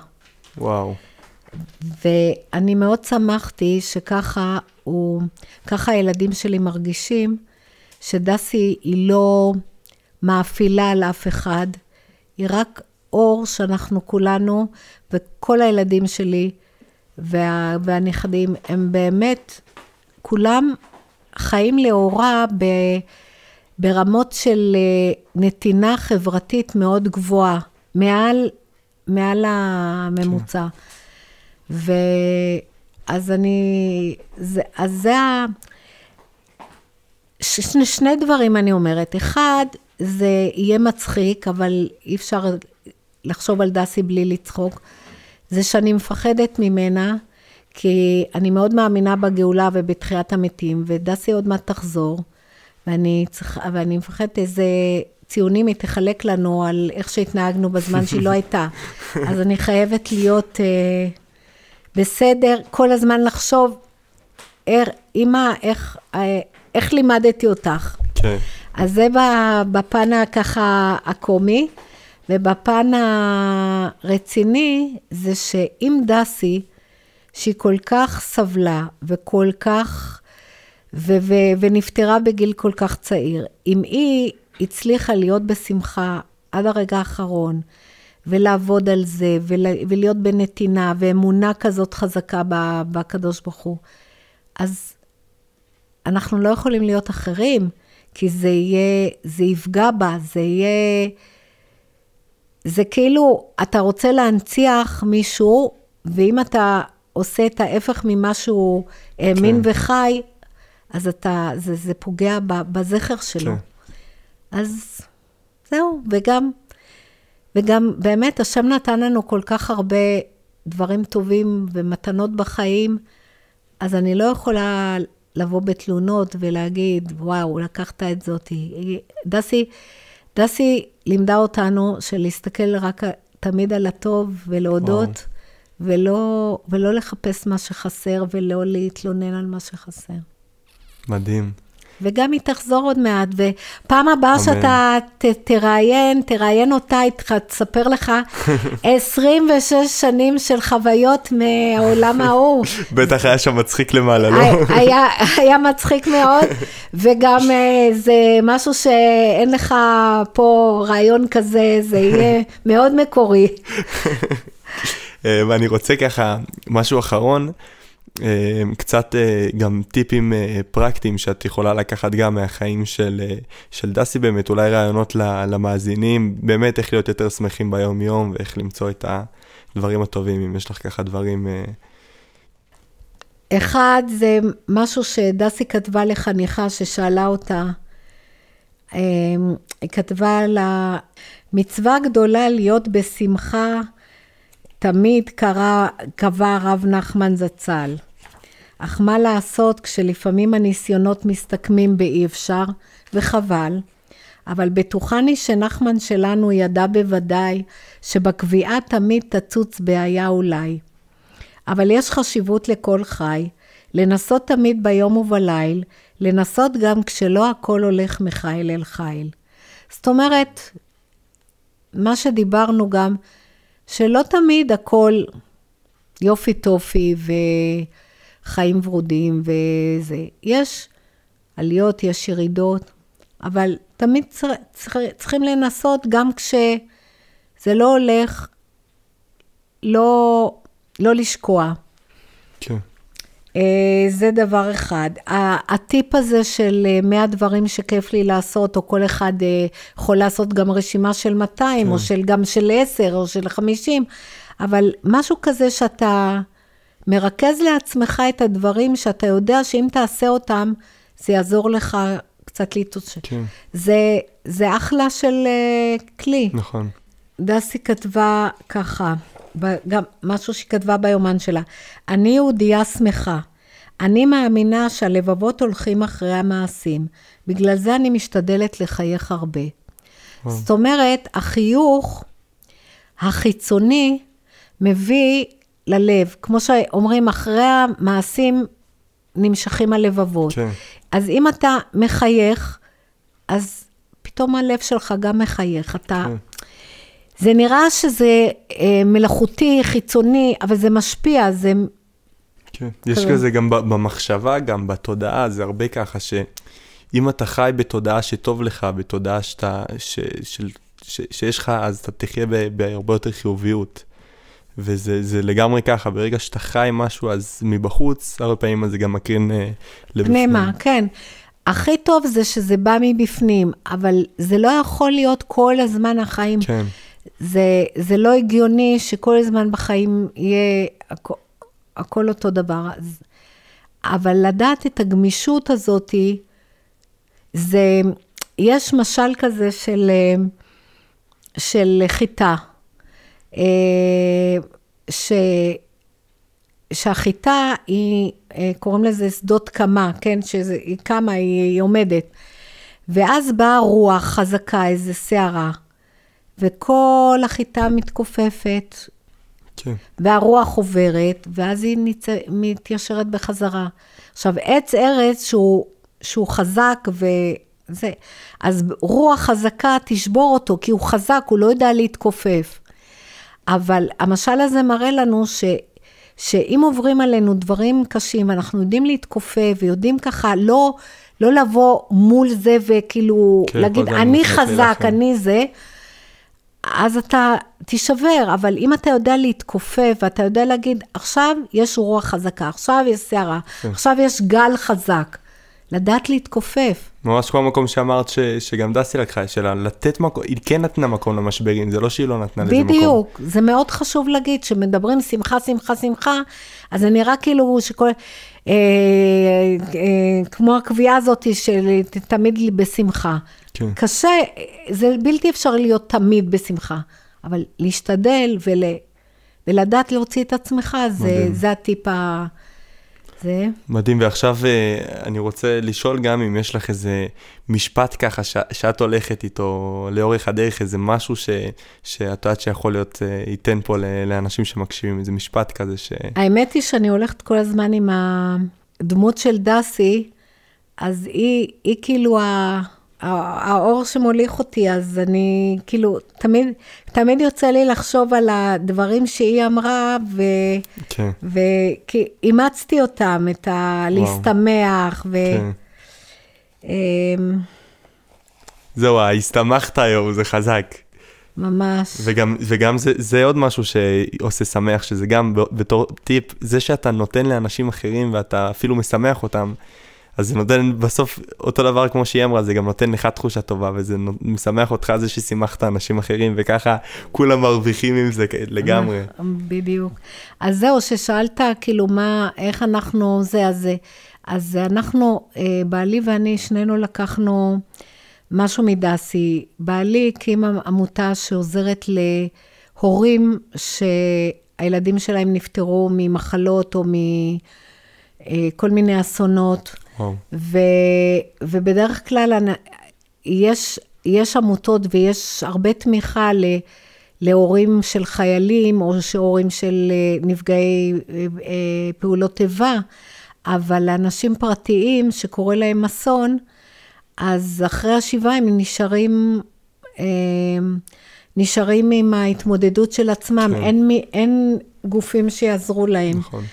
וואו. ואני מאוד שמחתי שככה הוא, ככה הילדים שלי מרגישים, שדסי היא לא מאפילה על אף אחד, היא רק אור שאנחנו כולנו, וכל הילדים שלי וה, והנכדים, הם באמת, כולם חיים לאורה ב... ברמות של אה, נתינה חברתית מאוד גבוהה, מעל, מעל הממוצע. כן. ואז אני, זה, אז זה ה... שני, שני דברים אני אומרת. אחד, זה יהיה מצחיק, אבל אי אפשר לחשוב על דסי בלי לצחוק. זה שאני מפחדת ממנה, כי אני מאוד מאמינה בגאולה ובתחיית המתים, ודסי עוד מעט תחזור. ואני צריכה, ואני מפחדת איזה ציונים היא תחלק לנו על איך שהתנהגנו בזמן שהיא לא הייתה. אז אני חייבת להיות אה, בסדר, כל הזמן לחשוב, אימא, איך, אה, איך לימדתי אותך? כן. אז זה בפן הככה הקומי, ובפן הרציני, זה שאם דסי, שהיא כל כך סבלה וכל כך ו- ו- ונפטרה בגיל כל כך צעיר. אם היא הצליחה להיות בשמחה עד הרגע האחרון, ולעבוד על זה, ול- ולהיות בנתינה, ואמונה כזאת חזקה בקדוש ברוך הוא, אז אנחנו לא יכולים להיות אחרים, כי זה יהיה, זה יפגע בה, זה יהיה... זה כאילו, אתה רוצה להנציח מישהו, ואם אתה עושה את ההפך ממה שהוא האמין כן. וחי, אז אתה, זה, זה פוגע בזכר שלו. כן. אז זהו, וגם, וגם באמת, השם נתן לנו כל כך הרבה דברים טובים ומתנות בחיים, אז אני לא יכולה לבוא בתלונות ולהגיד, וואו, לקחת את זאתי. דסי, דסי לימדה אותנו שלהסתכל רק תמיד על הטוב ולהודות, ולא, ולא לחפש מה שחסר ולא להתלונן על מה שחסר. מדהים. וגם היא תחזור עוד מעט, ופעם הבאה שאתה ת, תראיין, תראיין אותה, היא תספר לך 26 שנים של חוויות מהעולם ההוא. בטח היה שם מצחיק למעלה, לא? היה, היה מצחיק מאוד, וגם אה, זה משהו שאין לך פה רעיון כזה, זה יהיה מאוד מקורי. אה, ואני רוצה ככה, משהו אחרון. אה, קצת אה, גם טיפים אה, פרקטיים שאת יכולה לקחת גם מהחיים של, של דסי באמת, אולי רעיונות למאזינים, באמת איך להיות יותר שמחים ביום-יום ואיך למצוא את הדברים הטובים, אם יש לך ככה דברים... אחד, זה משהו שדסי כתבה לחניכה ששאלה אותה. היא כתבה לה, מצווה גדולה להיות בשמחה, תמיד קרא, קבע הרב נחמן זצ"ל. אך מה לעשות כשלפעמים הניסיונות מסתכמים באי אפשר, וחבל. אבל בטוחני שנחמן שלנו ידע בוודאי שבקביעה תמיד תצוץ בעיה אולי. אבל יש חשיבות לכל חי, לנסות תמיד ביום ובליל, לנסות גם כשלא הכל הולך מחיל אל חיל. זאת אומרת, מה שדיברנו גם, שלא תמיד הכל יופי טופי וחיים ורודים וזה. יש עליות, יש ירידות, אבל תמיד צר, צר, צריכים לנסות גם כשזה לא הולך, לא, לא לשקוע. כן. אה, זה דבר אחד. הטיפ הזה של אה, 100 דברים שכיף לי לעשות, או כל אחד אה, יכול לעשות גם רשימה של 200, כן. או של, גם של 10, או של 50, אבל משהו כזה שאתה מרכז לעצמך את הדברים שאתה יודע שאם תעשה אותם, זה יעזור לך קצת להתאושש. כן. זה, זה אחלה של אה, כלי. נכון. דסי כתבה ככה, גם משהו שהיא כתבה ביומן שלה. אני יהודייה שמחה. אני מאמינה שהלבבות הולכים אחרי המעשים. בגלל זה אני משתדלת לחייך הרבה. זאת אומרת, החיוך החיצוני מביא ללב. כמו שאומרים, אחרי המעשים נמשכים הלבבות. כן. אז אם אתה מחייך, אז פתאום הלב שלך גם מחייך. אתה... כן. זה נראה שזה אה, מלאכותי, חיצוני, אבל זה משפיע, זה... כן. יש כזה. גם במחשבה, גם בתודעה, זה הרבה ככה שאם אתה חי בתודעה שטוב לך, בתודעה שאתה, ש, של, ש, שיש לך, אז אתה תחיה בהרבה יותר חיוביות. וזה זה לגמרי ככה, ברגע שאתה חי משהו, אז מבחוץ, הרבה פעמים זה גם מקרין אה, לבפנים. פנימה, כן. הכי טוב זה שזה בא מבפנים, אבל זה לא יכול להיות כל הזמן החיים. כן, זה, זה לא הגיוני שכל הזמן בחיים יהיה הכ, הכל אותו דבר. אז, אבל לדעת את הגמישות הזאת, זה, יש משל כזה של, של חיטה, אה, ש, שהחיטה היא, אה, קוראים לזה שדות קמה, כן? שהיא קמה, היא, היא עומדת. ואז באה רוח חזקה, איזה סערה, וכל החיטה מתכופפת, כן, והרוח עוברת, ואז היא ניצ... מתיישרת בחזרה. עכשיו, עץ ארץ שהוא, שהוא חזק וזה, אז רוח חזקה תשבור אותו, כי הוא חזק, הוא לא יודע להתכופף. אבל המשל הזה מראה לנו ש... שאם עוברים עלינו דברים קשים, אנחנו יודעים להתכופף ויודעים ככה לא, לא לבוא מול זה וכאילו כן, להגיד, אני חזק, להילחם." אני זה, אז אתה תישבר, אבל אם אתה יודע להתכופף ואתה יודע להגיד, עכשיו יש רוח חזקה, עכשיו יש סערה, כן. עכשיו יש גל חזק, לדעת להתכופף. ממש כמו המקום שאמרת ש, שגם דסי לקחה, שלה לתת מקום, היא כן נתנה מקום למשברים, זה לא שהיא לא נתנה לזה מקום. בדיוק, זה מאוד חשוב להגיד, שמדברים שמחה, שמחה, שמחה, אז זה נראה כאילו שכל, אה, אה, כמו הקביעה הזאת של תמיד בשמחה. כן. קשה, זה בלתי אפשרי להיות תמיד בשמחה, אבל להשתדל ול, ולדעת להוציא את עצמך, זה, מדהים. זה הטיפ ה... זה. מדהים, ועכשיו אה, אני רוצה לשאול גם אם יש לך איזה משפט ככה ש, שאת הולכת איתו לאורך הדרך, איזה משהו ש, שאת יודעת שיכול להיות, אה, ייתן פה לאנשים שמקשיבים, איזה משפט כזה ש... האמת היא שאני הולכת כל הזמן עם הדמות של דסי, אז היא, היא כאילו ה, האור שמוליך אותי, אז אני כאילו, תמיד, תמיד יוצא לי לחשוב על הדברים שהיא אמרה, ו, כן, וכי אימצתי אותם, את ה... להשתמח, ו... כן. אמ, זהו, הסתמכת היום, זה חזק. ממש. וגם, וגם זה, זה עוד משהו שעושה שמח, שזה גם בתור טיפ, זה שאתה נותן לאנשים אחרים ואתה אפילו משמח אותם, אז זה נותן בסוף אותו דבר כמו שהיא אמרה, זה גם נותן לך תחושה טובה, וזה משמח אותך זה ששימחת אנשים אחרים, וככה כולם מרוויחים עם זה לגמרי. בדיוק. אז זהו, ששאלת כאילו מה, איך אנחנו זה, אז, אז אנחנו, אה, בעלי ואני, שנינו לקחנו משהו מדסי. בעלי הקים עמותה שעוזרת להורים שהילדים שלהם נפטרו ממחלות או מכל אה, מיני אסונות. ו, ובדרך כלל יש, יש עמותות ויש הרבה תמיכה ל, להורים של חיילים או הורים של אה, נפגעי אה, אה, פעולות איבה, אבל לאנשים פרטיים שקורה להם אסון, אז אחרי השבעה הם נשארים, נשארים עם ההתמודדות של עצמם, כן. אין, אין גופים שיעזרו להם. נכון.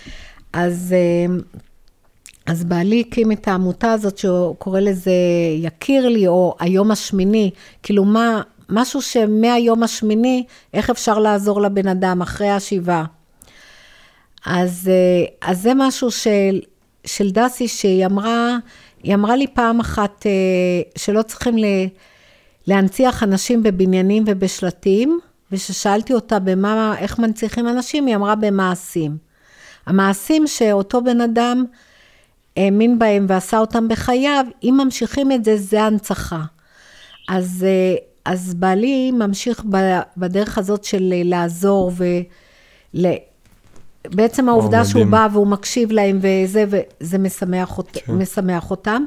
אז אז בעלי הקים את העמותה הזאת, שהוא קורא לזה יכיר לי, או היום השמיני, כאילו מה, משהו שמהיום השמיני, איך אפשר לעזור לבן אדם אחרי השבעה. אז, אה, אז זה משהו של, של דסי, שהיא אמרה, היא אמרה לי פעם אחת אה, שלא צריכים להנציח אנשים בבניינים ובשלטים, וכששאלתי אותה במה, איך מנציחים אנשים, היא אמרה במעשים. המעשים שאותו בן אדם האמין בהם ועשה אותם בחייו, אם ממשיכים את זה, זה הנצחה. אז, אה, אז בעלי ממשיך בדרך הזאת של לעזור ול... בעצם העובדה שהוא בא והוא מקשיב להם וזה, וזה משמח, אות, כן. משמח אותם.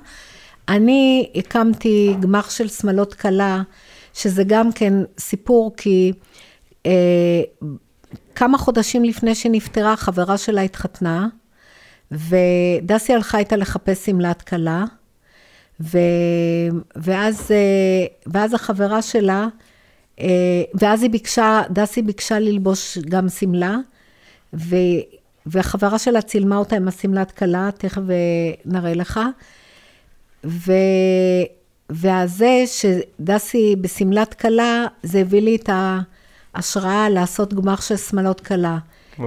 אני הקמתי גמח של שמלות כלה, שזה גם כן סיפור, כי אה, כמה חודשים לפני שנפטרה, חברה שלה התחתנה, ודסי הלכה איתה לחפש שמלת כלה, ו... ואז, אה, ואז החברה שלה, אה, ואז היא ביקשה, דסי ביקשה ללבוש גם שמלה, ו... והחברה שלה צילמה אותה עם השמלת כלה, תכף נראה לך. ו... והזה שדסי בשמלת כלה, זה הביא לי את ההשראה לעשות גמר של שמלות כלה.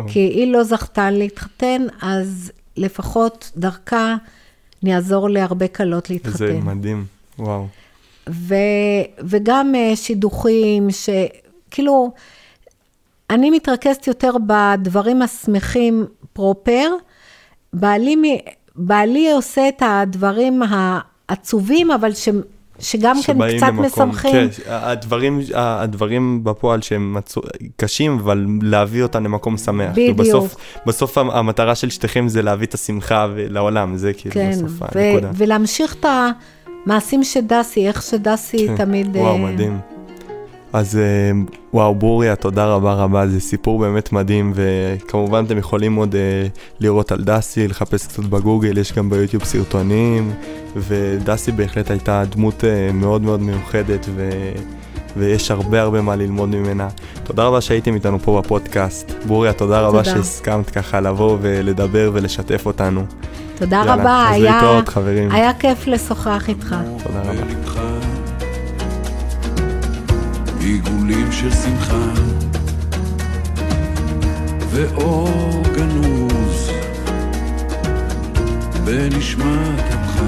כי היא לא זכתה להתחתן, אז לפחות דרכה אני אעזור להרבה כלות להתחתן. זה מדהים, וואו. ו, וגם אה, שידוכים, שכאילו, אני מתרכזת יותר בדברים השמחים פרופר. בעלי, בעלי עושה את הדברים העצובים, אבל שהם שגם כן קצת למקום, משמחים. כן, הדברים, הדברים בפועל שהם מצו, קשים, אבל להביא אותם למקום שמח. בדיוק. בסוף, בסוף המטרה של שתיכם זה להביא את השמחה לעולם, זה כאילו כן, בסוף הנקודה. ולהמשיך את המעשים של דסי, איך שדסי כן, תמיד... וואו, uh... מדהים. אז אה, וואו, בוריה, תודה רבה רבה, זה סיפור באמת מדהים, וכמובן אתם יכולים עוד uh, לראות על דסי, לחפש קצת בגוגל, יש גם ביוטיוב סרטונים, ודסי בהחלט הייתה דמות uh, מאוד מאוד מיוחדת, ו... ויש הרבה הרבה מה ללמוד ממנה. תודה רבה שהייתם איתנו פה בפודקאסט. בוריה, תודה רבה תודה. שהסכמת ככה לבוא ולדבר ולשתף אותנו. תודה יאללה, רבה, היה, להתראות, היה כיף לשוחח איתך. תודה רבה. עיגולים של שמחה ואור גנוז בנשמת אפך